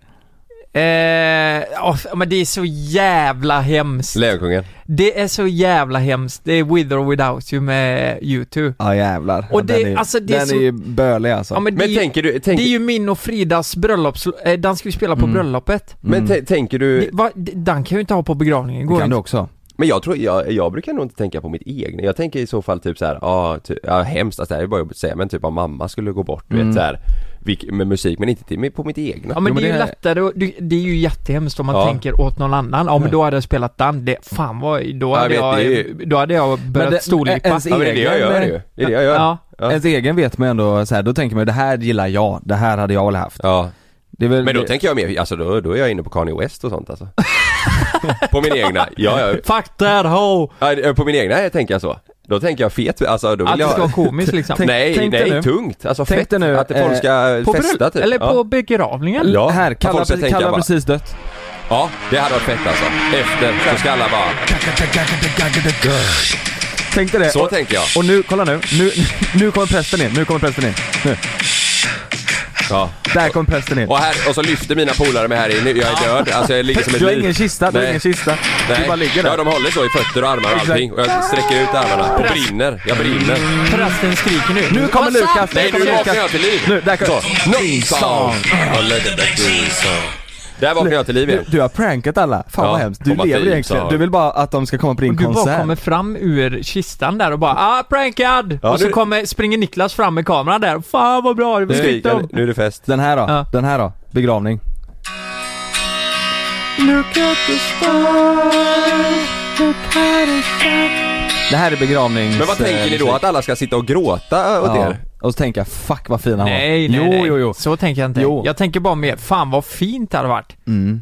C: Eh, ja, men det är så jävla hemskt.
A: Lejonkungen
C: Det är så jävla hemskt. Det är With or Without You med U2.
B: Ja jävlar.
C: Och
B: ja,
C: det-
B: den är,
C: alltså, det är
B: den
C: så-
B: är ju bölig alltså.
C: Ja, men det,
A: Men
C: är ju,
A: tänker du, tänk,
C: det är ju min och Fridas bröllops... Eh, den ska vi spela på
B: Mm.
C: bröllopet.
A: men
B: Mm.
A: tä- tänker du,
C: Det, va, den kan ju inte ha på begravningen.
B: det
C: Går
B: kan du
C: inte.
B: också.
A: Men jag tror, jag, jag brukar nog inte tänka på mitt egna, jag tänker i så fall typ såhär, ja, ty, ja hemskt, alltså det här är bara jobbigt att säga men typ om mamma skulle gå bort, du
B: Mm.
A: vet såhär, vilk- med musik men inte till, men på mitt egna
C: Ja men
B: Jo, men
C: det är ju lättare, och det, det är ju jättehemskt om man
A: Ja.
C: tänker åt någon annan. Ja men då hade jag spelat den. Det, fan vad, då
A: Jag
C: hade
A: vet,
C: jag,
A: det är ju-
C: då hade jag börjat
B: det-
C: storlipa.
B: ens
A: Ja men det är det jag
B: egen,
A: gör ju, det är det jag gör
C: Ja.
A: Ja.
B: Ens egen vet man ändå så här, då tänker man ju, det här gillar jag, det här hade jag väl haft.
A: Ja,
B: Det är väl
A: men då
B: det-
A: tänker jag mer, alltså då, då är jag inne på Kanye West och sånt alltså På min egna, ja ja,
C: Fuck that hoe!
A: ja på min egna tänker jag så Då tänker jag fet, alltså då
C: Att
A: vill
C: det
A: jag
C: ska vara komiskt liksom.
B: Tänk-
A: Nej,
B: tänk dig
A: nej,
B: nu.
A: tungt, alltså
B: Tänk
A: fett,
B: dig nu,
A: att folk
B: eh,
A: ska
C: På
A: festa
C: bröll-
A: typ
C: Eller på
A: ja.
C: begravningen.
A: Ja,
B: här,
A: att
B: Kalle,
A: folk ska
B: har-
A: tänka
B: Kalle har
A: bara-
B: precis dött.
A: ja, det hade varit fett alltså, efter så ska alla bara,
B: Tänk dig det.
A: så tänker jag
B: och nu, kolla nu, nu, nu kommer prästen in, nu kommer prästen in. Nu,
A: Ja,
B: där kommer prästen in.
A: och här, och så lyfter mina polare mig här inne, jag är död, alltså jag ligger som ett
B: Du har ingen kista, du har
A: Nej.
B: ingen kista.
A: Nej.
B: Du bara ligger där.
A: Ja, de håller så i fötter och armar och
B: Exakt.
A: allting och jag sträcker ut armarna och brinner, jag brinner
C: Prästen skriker nu.
B: Nu kommer Lukas,
A: Nej,
B: nu
A: vaknar jag till liv!
B: Nu, där kommer...
A: Så, Green song! Oh, song. Där vaknar jag till liv
B: Du,
A: igen.
B: du har prankat alla, fan
A: Ja,
B: vad hemskt. Du lever egentligen,
A: sa-
B: du vill bara att de ska komma på din
C: Och du bara
B: konsert.
C: kommer fram ur kistan där och bara ah prankad!
A: Ja,
C: och så
A: nu-
C: kommer, springer Niklas fram med kameran där. Fan vad bra, det var om.
A: nu är det fest.
B: Den här då,
C: Ja.
B: den här då, begravning. Det här är begravnings...
A: Men vad tänker ni då?
B: musik.
A: Att alla ska sitta och gråta åt
B: Ja,
A: er?
B: Och så tänker jag, fuck vad fin han var.
C: Nej, nej,
B: jo,
C: nej.
B: jo, jo.
C: Så tänker jag inte.
B: Jo.
C: Jag tänker bara mer, fan vad fint det hade varit.
B: Mm.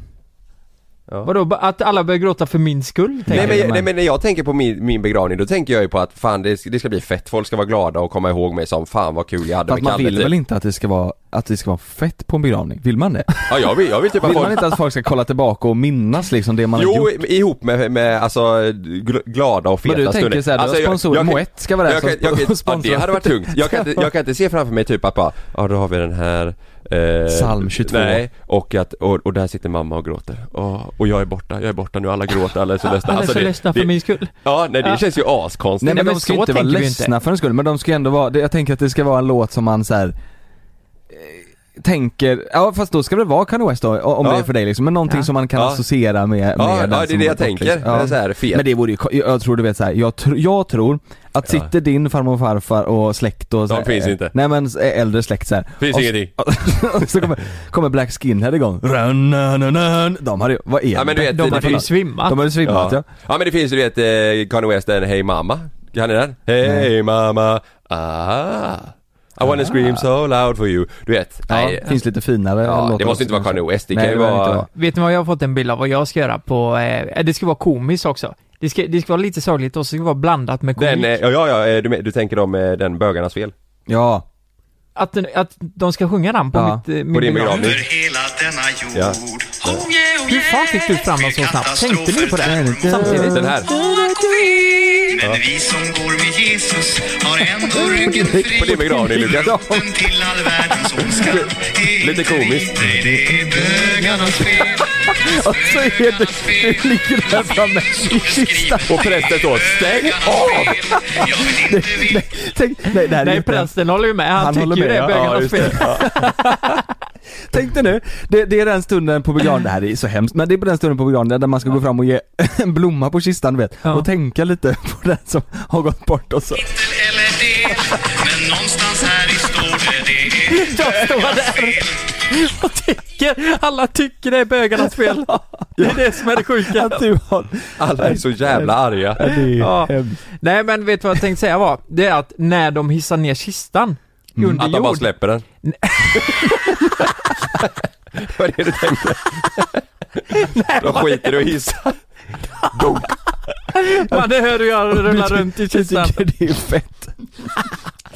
A: Ja.
C: Vadå, att alla börjar gråta för min skull?
A: Nej
C: jag.
A: men, nej men när jag tänker på min, min begravning då tänker jag ju på att fan det, ska- det ska bli fett, folk ska vara glada och komma ihåg mig som fan vad kul jag hade
B: Fast
A: med
B: man
A: Kalle
B: vill
A: typ.
B: väl inte att det ska vara, att det ska vara fett på en begravning? Vill man det?
A: Ja jag vill, jag vill typ att
B: Vill man inte att folk ska kolla tillbaka och minnas liksom det man har
A: Jo,
B: gjort?
A: ihop med, med alltså gl- glada och feta
B: Men du tänker
A: stunder.
B: såhär,
A: alltså,
B: har sponsorer,
A: jag, jag,
B: Moet ska vara där
A: jag,
B: som
A: kan, jag, kan, ja, det hade varit tungt. Jag kan, inte, jag kan inte se framför mig typ att bara, ja då har vi den här eh,
B: Psalm 22.
A: Nej, och att, och, och där sitter mamma och gråter. Och, och jag är borta, jag är borta nu, alla gråter, alla är så ledsna.
C: Alla är
A: Alltså,
C: så ledsna för min skull.
A: Ja, nej det
C: Ja.
A: känns ju askonstigt.
B: Nej men,
C: men
B: de ska
C: så
B: inte vara ledsna för en skull, men de ska ändå vara, jag tänker att det ska vara en låt som man så här. Tänker, ja fast då ska det vara Kanye West då, om
A: Ja.
B: det är för dig liksom, men någonting
C: Ja.
B: som man kan
A: Ja.
B: associera med, med
A: Ja, ja det är det jag tänker. Ja. Så här, fet.
B: Men det vore ju, jag tror du vet så här, jag, tr- jag tror att
A: Ja.
B: sitter din farmor och farfar och släkt och så
A: De
B: här,
A: finns inte.
B: Nej men äldre släkt så här.
A: Finns
B: och,
A: ingenting.
B: och så kommer, kommer Black Skinhead igång. De hade ju, vad är
A: Ja, men du vet,
C: De
A: det
C: hade ju svimmat.
B: De hade svimmat ja.
A: Ja. ja men det finns ju du vet, eh, Kanye West den Hey Mama. Kan ni den? Hey Mama, ah. I wanna scream so loud for you. Du vet,
B: Ja,
A: nej.
B: finns lite finare
A: Ja, det måste inte vara Kanye West, det
B: Nej,
A: kan ju vara...
C: Vet ni vad jag har fått en bild av vad jag ska göra på, eh, det ska vara komiskt också. Det ska, det ska vara lite sorgligt och så ska det vara blandat med komik.
A: Den, eh, ja ja, ja eh, du, du tänker om eh, den bögarnas fel?
B: Ja,
C: Att, den- att de ska sjunga den på
B: Ja,
C: mitt, eh, min
A: På din
C: begravning.
A: Ja.
F: jord
C: Hur fan fick du fram dem så snabbt? Tänkte ni på det? Samtidigt?
A: Den här.
F: Men vi som går med Jesus har ändå ryggen fri.
A: På din begravning Lukas.
F: Till all världens ondska. Det är
A: Lite komiskt.
F: Det är bögarnas fel.
B: Och så är det, du ligger där framme i kistan.
A: Och prästen står stäng av!
F: Inte vilka
B: Tänk, nej, det här är
C: Nej, prästen håller ju med. Han,
B: Han
C: tycker ju
B: med,
C: det är
B: ja.
C: bögarnas
B: Ja,
C: fel.
B: Tänk dig nu, det, det är den stunden på begravningen, det här är så hemskt, men det är på den stunden på begravningen där man ska gå fram och ge en blomma på kistan vet,
C: Ja.
B: och tänka lite på den som har gått bort och så.
F: eller det. Men någonstans här
C: Jag står där och tycker, alla tycker det är bögarnas fel. Det är det som är det sjuka.
B: Du.
A: Alla är så jävla arga.
C: Ja. Nej men vet du vad jag tänkte säga var? Det är att när de hissar ner kistan under
A: Att de bara släpper den. Vad är det du tänkte? De skiter i att hissa.
C: Man det hör hur jag rullar runt i
B: Jag
C: kistan.
B: tycker det är fett.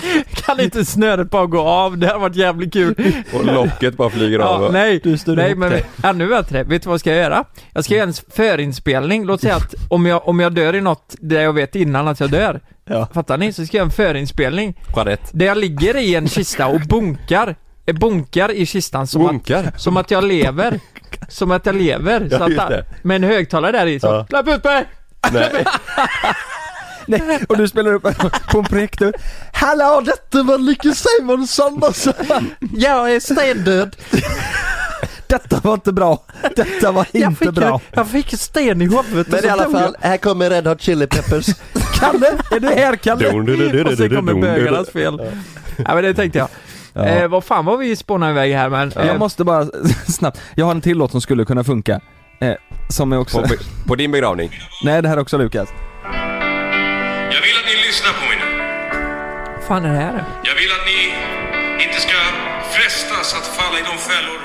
C: Kan inte snöret bara gå av? Det hade varit jävligt kul.
A: Och locket bara flyger
C: Ja,
A: av.
C: nej,
B: står
C: nej
B: ihop
C: men
B: det.
C: ännu bättre. Vet du vad jag ska göra? Jag ska göra en förinspelning. Låt säga att om jag, om jag dör i något där jag vet innan att jag dör.
B: Ja.
C: Fattar ni? Så ska jag göra en förinspelning.
A: Jeanette.
C: Där jag ligger i en kista och bunkar. eh, Bunkar i kistan som att,
A: Bunkar.
C: som att jag lever. Som att jag lever.
A: Ja,
C: så att, med en högtalare där i så.
A: Ja.
C: Släpp ut mig!
A: Nej.
B: Nej, och du spelar upp på en projektor. Hallå, detta var Lykke Simonsson.
C: Jag är stendöd.
B: Detta var inte bra. Detta var
C: Jag
B: inte
C: fick,
B: bra.
C: jag fick en sten i huvudet och så dog jag.
A: här kommer Red Hot Chili Peppers.
B: Kalle, är du här Kalle?
C: Och sen kommer bögarnas fel. Ja men det tänkte jag.
B: Ja.
C: Eh, vad fan var vi spånade iväg här men...
B: Jag
C: Eh,
B: måste bara snabbt, jag har en till låt som skulle kunna funka. Eh, som är också,
A: På, på din begravning.
B: nej det här är också Lukas.
G: Jag vill att ni lyssnar på mig nu.
C: fan är det här?
G: Jag vill att ni inte ska frestas att falla i de fällor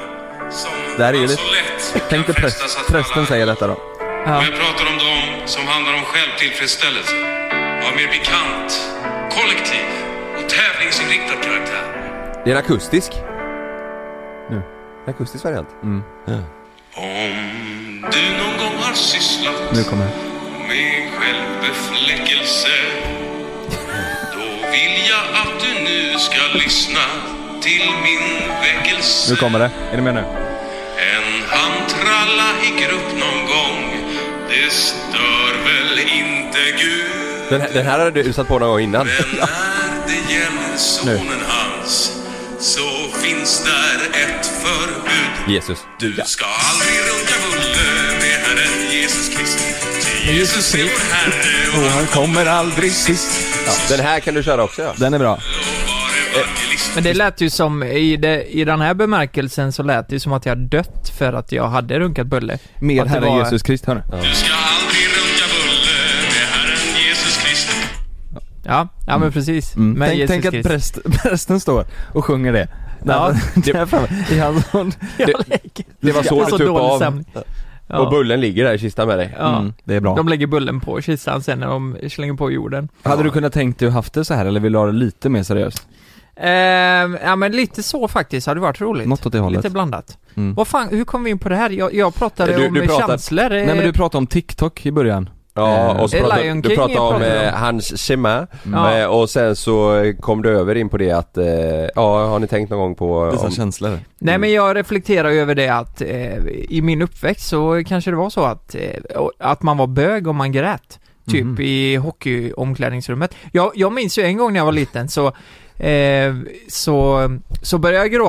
G: som
B: Det här är ju
G: man
B: lite-
G: så lätt
B: Tänk dig
G: frestas att
B: prästen
G: falla
B: säger detta då.
C: Ja.
G: Och jag pratar om de som handlar om självtillfredsställelse av mer pikant, kollektiv och tävlingsinriktad karaktär.
A: Det är en akustisk.
B: Nu.
A: En akustisk variant.
G: Om du någon gång har sysslat
B: Nu kommer det.
G: Med självbefläckelse Då vill jag att du nu ska lyssna till min väckelse
B: Nu kommer det. Är ni med nu?
G: En handtralla i grupp någon gång Det stör väl inte Gud
A: Den, här- den här hade du satt på någon gång innan.
G: Men när det gäller sonen hans Så finns där ett förbud
A: Jesus.
G: du ska aldrig runka bulle med Herren Jesus Kristus. Jesus är vår Herre och han
B: kommer aldrig sist.
A: Den här kan du köra också ja.
B: Den är bra.
C: Men det lät ju som, i, det, i den här bemärkelsen så lät det som att jag dött för att jag hade runkat bulle. Det
B: Herren
C: var-
B: Jesus Krist, hörni.
G: Du ska aldrig runka bulle med Herren Jesus Kristus.
C: Ja, ja men precis.
B: Mm.
C: Med
B: Tänk,
C: Jesus
B: tänk att präst, prästen står och sjunger det.
C: Ja.
B: Sån.
C: Jag
A: Det-
C: lägger-
A: det var så du tog av.
C: sömn. Ja.
A: Och bullen ligger där i kistan med dig.
C: Ja.
B: Mm, det är bra.
C: De lägger bullen på kistan sen när de slänger på jorden.
B: Hade du kunnat tänkt dig att haft det så här eller vill du ha det lite mer seriöst?
C: Ehm, ja men lite så faktiskt, hade varit roligt.
B: Något åt det hållet.
C: Lite blandat.
B: Mm.
C: Vad fan, hur kom vi in på det här? Jag, jag pratade
A: Du-
C: om
A: du pratar-
C: känslor. eh,
B: Nej men du pratade om TikTok i början.
A: Ja, och så
C: Eh,
A: pratade, du pratade om eh, hans
C: Ja.
A: eh, och sen så kom du över in på det att, eh, ja har ni tänkt någon gång på
B: Dessa
A: om,
B: känslor.
C: Nej men jag reflekterar över det att eh, i min uppväxt så kanske det var så att, eh, att man var bög om man grät. Typ
B: Mhm.
C: i hockeyomklädningsrummet. Jag, jag minns ju en gång när jag var liten så, eh, så, så började jag gråta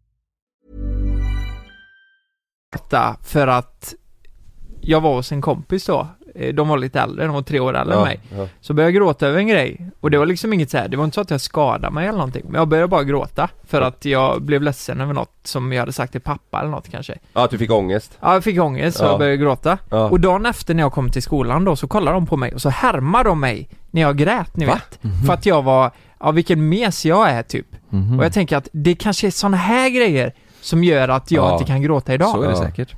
C: För att jag var hos en kompis då, eh, de var lite äldre, de var tre år äldre än
A: Ja,
C: mig.
A: ja.
C: Så började jag gråta över en grej. Och det var liksom inget så här, det var inte så att jag skadade mig eller någonting. Men jag började bara gråta. För att jag blev ledsen över något som jag hade sagt till pappa eller något kanske.
A: Ja, att du fick ångest.
C: Ja, jag fick ångest så
A: Ja.
C: jag började gråta.
A: Ja.
C: Och dagen efter när jag kom till skolan då så kollade de på mig och så härmade de mig när jag grät, ni
A: Va?
C: vet. För att jag var, ja vilken mes jag är typ.
B: Mhm.
C: Och jag tänker att det kanske är såna här grejer som gör att jag
A: Ja.
C: inte kan gråta idag.
B: Så är det
A: Ja.
B: säkert.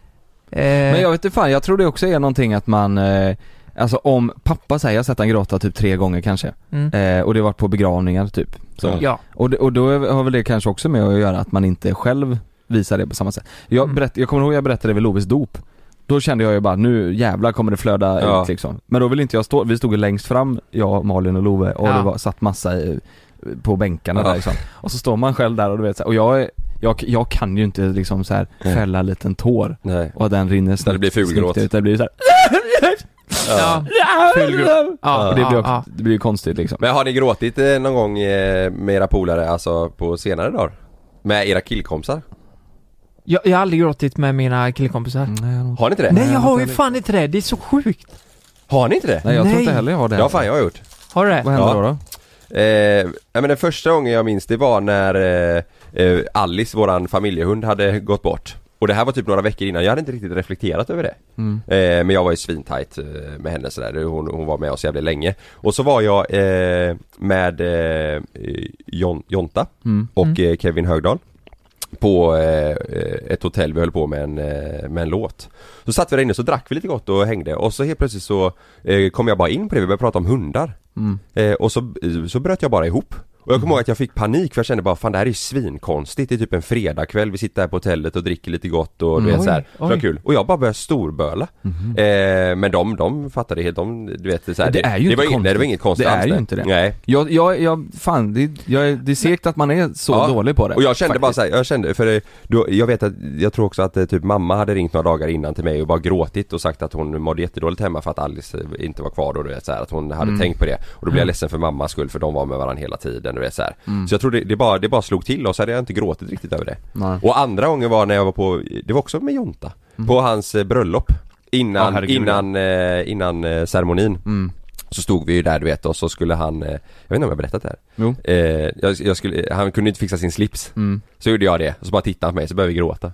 C: Eh,
B: Men jag vet inte fan, jag tror det också är någonting att man, eh, alltså om pappa säger, jag har sett han gråta typ tre gånger kanske.
C: mm.
B: Eh, och det har varit på begravningar typ. Så.
C: Ja.
B: Och, det, och då har väl det kanske också med att göra att man inte själv visar det på samma sätt. Jag,
C: Mm.
B: berätt, jag kommer ihåg jag berättade vid Loves dop. Då kände jag ju bara, nu jävlar kommer det flöda
A: Ja.
B: ut liksom. Men då vill inte jag stå, vi stod ju längst fram, jag, Malin och Love och
C: Ja.
B: det var, satt massa i, på bänkarna
A: Ja.
B: där liksom. Och så står man själv där och du vet så här, och jag, är- jag, jag kan ju inte liksom så här fälla en liten tår
A: Nej.
B: och den rinner
A: Så det blir fulgråt.
B: snyggt ut. Det blir så här,
C: Ja. Fulgråt. Ja,
B: och det blir, också, det blir ju konstigt liksom.
A: Men har ni gråtit eh, någon gång eh, med era polare, alltså på senare dagar? Med era killkompisar?
C: Jag, jag har aldrig gråtit med mina killkompisar.
B: Nej,
A: Har ni inte det?
C: Nej jag har ju
B: inte
C: fan inte det, det är så sjukt.
A: Har ni inte det?
B: Nej jag tror
C: Nej.
B: inte heller jag har det.
A: Ja fan jag har gjort.
C: Har du det?
B: Vad hände
A: Ja.
B: då då?
A: Eh, nej men den första gången jag minns det var när eh, eh, Alice, våran familjehund, hade gått bort. Och det här var typ några veckor innan, jag hade inte riktigt reflekterat över det.
B: Mm.
A: Eh, men jag var ju svintajt eh, med henne sådär, hon, hon var med oss jävligt länge. Och så var jag eh, med eh, Jon, Jonta
B: Mm.
A: och eh, Kevin Högdahl på eh, ett hotell, vi höll på med en, eh, med en låt. Så satt vi där inne så drack vi lite gott och hängde och så helt plötsligt så kom jag bara in på det, vi började prata om hundar.
B: Mm.
A: Och så, så bröt jag bara ihop. Och jag kommer ihåg att jag fick panik för jag kände bara fan det här är ju svinkonstigt. Det är typ en fredagkväll, vi sitter här på hotellet och dricker lite gott och du
B: Mm.
A: vet så här. Så det kul. Och jag bara började storböla.
B: Mhm.
A: Eh, men de, de fattade helt, de, du vet så här,
B: Det är ju
A: det var, inget- det var inget konstigt
B: Det är
A: alls
B: ju inte det.
A: Nej.
B: Jag, jag, jag, fan det, jag, det är segt att man är så
A: Ja.
B: dålig på det.
A: Och jag kände bara
B: faktiskt.
A: såhär, jag kände, för det, då, jag vet att, jag tror också att eh, typ mamma hade ringt några dagar innan till mig och bara gråtit och sagt att hon mådde jättedåligt hemma för att Alice eh, inte var kvar då du vet så här, att hon hade
B: Mm.
A: tänkt på det. Och då blev jag
B: Mm.
A: ledsen för mammas skull för de var med varandra hela tiden du vet så här.
B: Mm.
A: Så jag tror det, det, bara, det bara slog till och så hade jag inte gråtit riktigt över det.
B: Nej.
A: Och andra gången var när jag var på, det var också med Jonta,
B: Mm.
A: på hans eh, bröllop. Innan,
B: herregud,
A: innan, eh, innan eh, ceremonin.
B: Mm.
A: Så stod vi ju där du vet och så skulle han, eh, jag vet inte om jag har berättat det här.
B: Jo.
A: Eh, jag, jag skulle, han kunde inte fixa sin slips.
B: Mm.
A: Så gjorde jag det, och så bara tittade han på mig, så började vi gråta.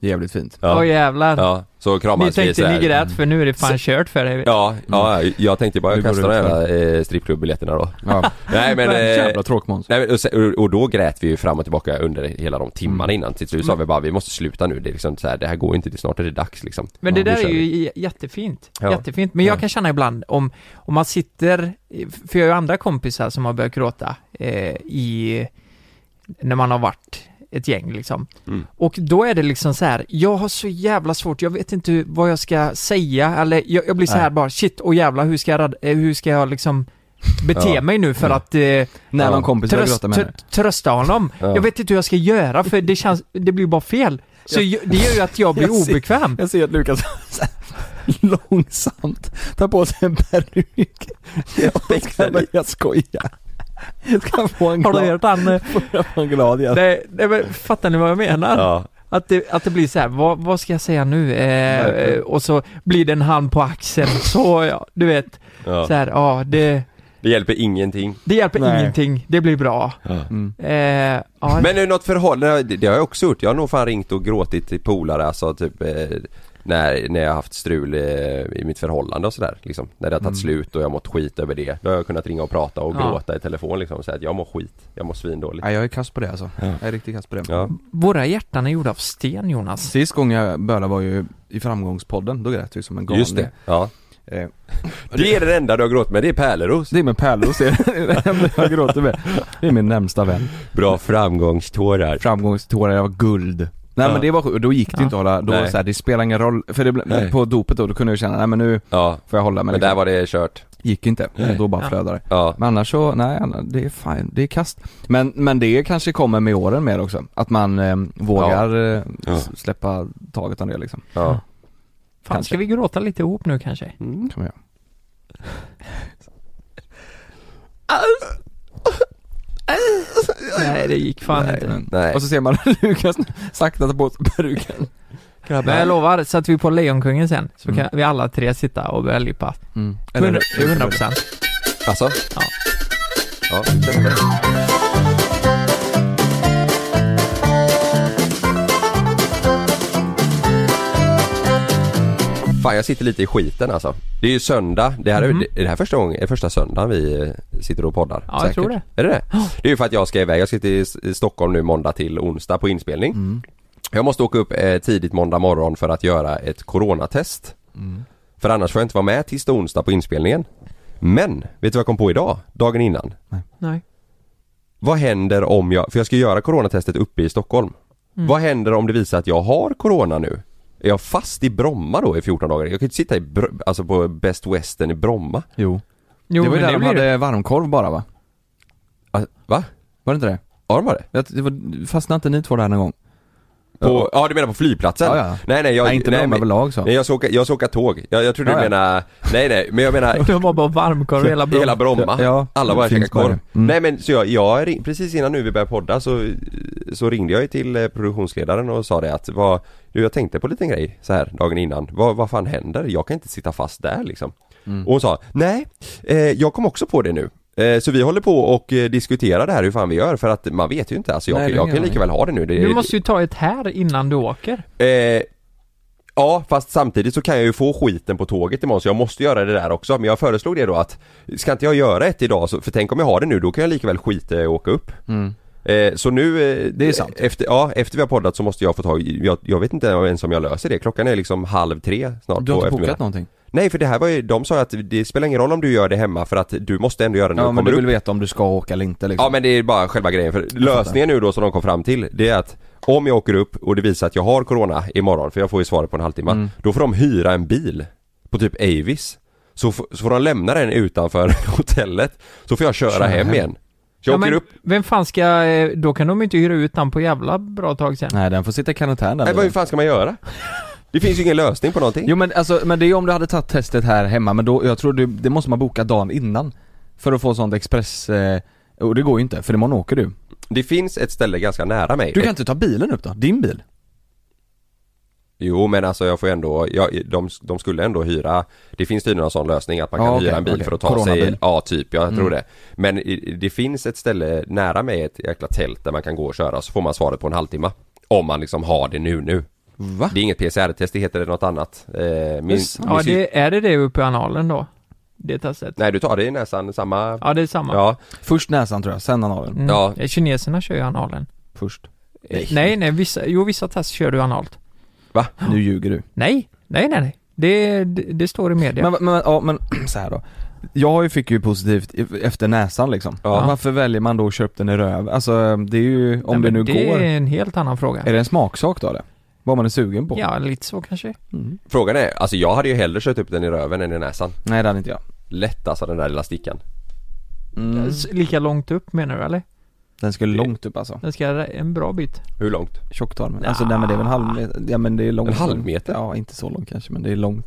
B: Jävligt fint.
A: Ja,
C: Åh jävlar.
A: ja så
C: Ni
A: kramades vi
C: tänkte ni grät för nu är det fan kört för dig.
A: Ja, ja, jag tänkte bara
B: Nu går
A: kasta
B: det
A: de jävla eh, strippklubbiljetterna då.
B: Ja.
A: Nej men, eh,
B: Jävla tråkmåns.
A: nej, men och, sen- och då grät vi ju fram och tillbaka under hela de timmarna
B: Mm.
A: innan. Till slut sa vi bara vi måste sluta nu, det är liksom så här, det här går inte, det snart är det dags liksom.
C: Men
A: Ja,
C: det
A: nu
C: där
A: kör
C: är ju
A: vi.
C: j- jättefint.
A: Ja.
C: Jättefint. Men jag
A: Ja.
C: kan känna ibland om, om man sitter, för jag har ju andra kompisar som har börjat gråta eh, i, när man har varit ett gäng liksom.
A: Mm.
C: Och då är det liksom så här, jag har så jävla svårt, jag vet inte vad jag ska säga, eller jag, jag blir så här
B: Nej.
C: bara, shit, och jävla hur ska jag, eh, hur ska jag liksom bete
A: Ja.
C: mig nu för
A: Ja.
C: att eh,
B: När någon kompis
C: tröst,
B: med
C: tr- trösta honom.
A: Ja.
C: Jag vet inte hur jag ska göra för det känns, det blir bara fel. Så ju- det gör ju att jag blir
B: Jag ser-
C: obekväm.
B: Jag ser att Lukas långsamt tar på sig en peruk. Jag. Jag ska få en
C: Har du
B: glad,
C: hört han? eh,
B: får jag glad igen.
C: Nej, nej men fattar ni vad jag menar?
A: Ja,
C: Att, det, att det blir så här, vad, vad ska jag säga nu? Eh, och så blir det en hand på axeln, så ja, du vet.
A: ja.
C: Så här, ja, det,
A: Det hjälper ingenting.
C: det hjälper
B: Nej.
C: ingenting, det blir bra.
B: Mm.
C: Eh, ja,
A: Men nu något förhållande, det, det har jag också gjort. Jag har nog fan ringt och gråtit till polare alltså typ eh, när, när jag har haft strul eh, i mitt förhållande och sådär liksom. När det har tagit
B: Mm.
A: slut och jag har mått skit över det. Då har jag kunnat ringa och prata och
C: Ja.
A: gråta i telefon liksom och säga att jag mår skit. Jag mår svindåligt.
B: Ja, jag är kass på det alltså.
A: Ja.
B: Jag är riktigt kass på det.
A: Ja.
C: våra hjärtan är gjorda av sten Jonas.
B: Sist gången jag bölade var ju i framgångspodden, då grät jag som en galning.
A: Just det. Ja.
B: Eh,
A: Det är det enda du har gråtit med, det är Pärleros.
B: Det är med Pärleros, det är det enda jag gråter med. Det är min närmsta vän.
A: Bra framgångstårar.
B: Framgångstårar, jag var guld. Nej
A: Ja.
B: men det var sjukt, då gick det
C: Ja.
B: inte att hålla, då
A: Nej.
B: så här, det spelar ingen roll, för det,
A: Nej.
B: på dopet då, då kunde jag känna, nej men nu
A: Ja,
B: får jag hålla mig
A: men där var det kört.
B: Gick inte,
A: Nej.
B: då bara flödade det.
A: Ja.
B: Men annars så, nej, det är fine, det är kast. Men, men det kanske kommer med åren mer också, att man eh, vågar eh, släppa taget om det liksom.
A: Ja.
C: Fan,
B: Kanske.
C: ska vi gråta lite ihop nu kanske?
A: Mm.
B: Kan man göra.
C: Nej, det gick fan
B: Nej,
C: inte.
A: Nej.
B: Och så ser man Lukas sakta ta på sig peruken.
C: Men jag lovar, sätter vi på Lejonkungen sen så kan vi alla tre sitta och börja lippa.
B: Mm.
C: 100 100%.
A: Alltså?
C: Ja.
A: Ja, Fan jag sitter lite i skiten alltså. Det är ju söndag, det här är,
C: Mhm.
A: det här är första gången, är första söndagen vi eh, sitter och poddar.
C: Ja, jag tror det.
A: Är det det? Det är ju för att jag ska iväg, jag sitter i S- i Stockholm nu måndag till onsdag på inspelning.
B: Mm.
A: Jag måste åka upp eh, tidigt måndag morgon för att göra ett coronatest.
B: Mm.
A: För annars får jag inte vara med tisdag och onsdag på inspelningen. Men, vet du vad jag kom på idag? Dagen innan?
C: Nej.
A: Vad händer om jag, för jag ska göra coronatestet uppe i Stockholm.
C: Mm.
A: Vad händer om det visar att jag har corona nu? Är jag fast i Bromma då i 14 dagar? Jag kan ju inte sitta i, Br- alltså på Best Western i Bromma.
B: Jo.
C: Jo,
B: det var ju där de
C: det.
B: hade varmkorv bara va?
A: Ah, Va?
B: Var det inte det?
A: Har de det?
B: Jag, det var, fastnade inte ni två där någon gång?
A: På, ja du menar på flygplatsen?
B: Ja, ja.
A: Nej nej jag,
B: Nej, inte
A: nej, men-
B: överlag så.
A: Nej jag ska åka, jag ska åka tåg. Jag, jag trodde
B: Ja,
A: du
B: ja.
A: menar, nej nej men jag menar
C: De var bara varmkorv hela Bromma.
A: Hela Bromma.
B: Ja,
A: Alla
B: det
A: bara käkar korv.
B: det. Mm.
A: Nej men så jag, jag ring, precis innan nu vi började podda så, så ringde jag ju till eh, produktionsledaren och sa det att vad, du jag tänkte på en liten grej så här dagen innan. Vad, vad fan händer? Jag kan inte sitta fast där liksom.
B: Mm.
A: Och hon sa, nej, eh, jag kom också på det nu. Eh, så vi håller på och eh, diskuterar det här hur fan vi gör för att man vet ju inte. Alltså jag,
B: Nej,
A: jag kan lika väl ha det nu. Det,
C: Du måste ju ta ett här innan du åker.
A: Eh, ja, fast samtidigt så kan jag ju få skiten på tåget imorgon så jag måste göra det där också. Men jag föreslog det då att, ska inte jag göra ett idag? Så, för tänk om jag har det nu, då kan jag lika väl skita att åka upp.
B: Mm.
A: Eh, så nu, eh,
B: Det är sant.
A: Efter, ja, efter vi har poddat så måste jag få tag i, jag, jag vet inte ens om jag löser det. Klockan är liksom halv tre snart
B: Du har inte bokat någonting?
A: Nej för det här var ju, de sa att det spelar ingen roll om du gör det hemma för att du måste ändå göra det när
B: Ja
A: du
B: men
A: kommer
B: du
A: upp.
B: vill veta om du ska åka eller inte liksom.
A: Ja men det är bara själva grejen för lösningen nu då som de kom fram till det är att om jag åker upp och det visar att jag har corona imorgon, för jag får ju svaret på en halvtimme,
B: Mm.
A: då får de hyra en bil på typ Avis. Så, så får de lämna den utanför hotellet, så får jag köra
B: Köra
A: hem
B: hem.
A: igen. Jag
C: Ja,
A: åker
C: men
A: upp,
C: vem fan ska, eh, då kan de inte hyra ut den på jävla bra tag sen.
B: Nej den får sitta i karantän där
A: nej vad fan ska man göra? Det finns ju ingen lösning på någonting.
B: Jo men alltså, men det är om du hade tagit testet här hemma men då, jag tror du, det måste man boka dagen innan För att få sånt express, eh, och det går ju inte för imorgon åker du
A: Det finns ett ställe ganska nära mig.
B: Du kan inte ta bilen upp då? Din bil?
A: Jo men alltså jag får ändå, jag, de, de skulle ändå hyra Det finns tydligen en sån lösning att man kan
B: Ja, okej,
A: hyra en bil
B: okej.
A: för att ta sig,
B: Coronabil.
A: ja typ, jag tror
B: Mm.
A: det Men det finns ett ställe nära mig, ett jäkla tält där man kan gå och köra så får man svaret på en halvtimme Om man liksom har det nu nu
B: Va?
A: Det är inget PCR-test, det heter något annat eh, min,
C: Ja, det, är det det uppe i analen då? Det testet?
A: Nej du tar det i näsan, samma
C: Ja, det är samma.
A: Ja,
B: Först näsan tror jag, sen analen
C: Mm.
A: Ja.
C: Kineserna kör ju analen.
B: Först
C: Nej, nej, nej vissa, jo vissa test kör du analt.
B: Nu ljuger du
C: Nej, nej, nej, nej. Det, det, det står i media.
B: Men, men, ja men så här då Jag fick ju positivt efter näsan liksom
A: Ja.
B: Varför väljer man då att köpa den i röv? Alltså det är ju, om
C: Nej,
B: det nu
C: det
B: går
C: är en helt annan fråga.
B: Är det en smaksak då eller? Vad man är sugen på?
C: Ja, lite så kanske.
B: Mm.
A: frågan är, alltså jag hade ju hellre kört upp den i röven än i näsan
B: Nej det hade inte jag
A: Lätt alltså den där lilla stickan
B: mm.
C: Lika långt upp menar du eller?
B: Den skulle långt upp alltså
C: Den ska en bra bit.
A: Hur långt?
B: Tjocktarmen, alltså nej men det är väl en halv meter, ja men det är långt
A: En halv meter?
B: Ja inte så långt kanske men det är långt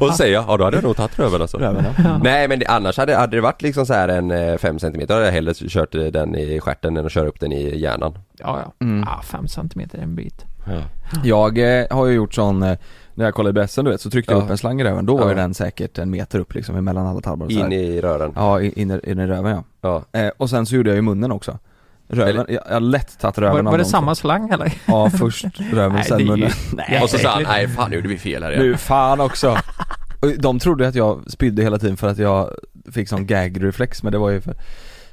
A: Och så säger jag, ja då hade jag nog tagit röven alltså
B: Röven ja.
A: Nej men det, annars hade, hade det varit liksom så här en 5 cm hade jag hellre kört eh, den i stjärten än att köra upp den i hjärnan
C: Ja, ja.
B: Mm.
C: Ah, fem centimeter är en bit.
B: Jag eh, har ju gjort sån, eh, när jag kollade i brässen du vet så tryckte jag
A: Ja.
B: upp en slang i röven, då var ju
A: Ja.
B: den säkert en meter upp liksom emellan alla tarmar och så här.
A: In i rören
B: Ja, in, in, i- in i röven ja.
A: Ja,
B: Eh, och sen så gjorde jag ju munnen också Röven, jag, jag har lätt tagit röven
C: Var,
B: av
C: var det
B: dem
C: samma slang eller?
B: Ja först röven,
C: Nej,
B: sen
C: är ju-
B: munnen
C: Nej.
A: och så sa han, nej fan nu gjorde vi fel här igen
B: Nu fan också! Och de trodde att jag spydde hela tiden för att jag fick sån gag-reflex men det var ju för,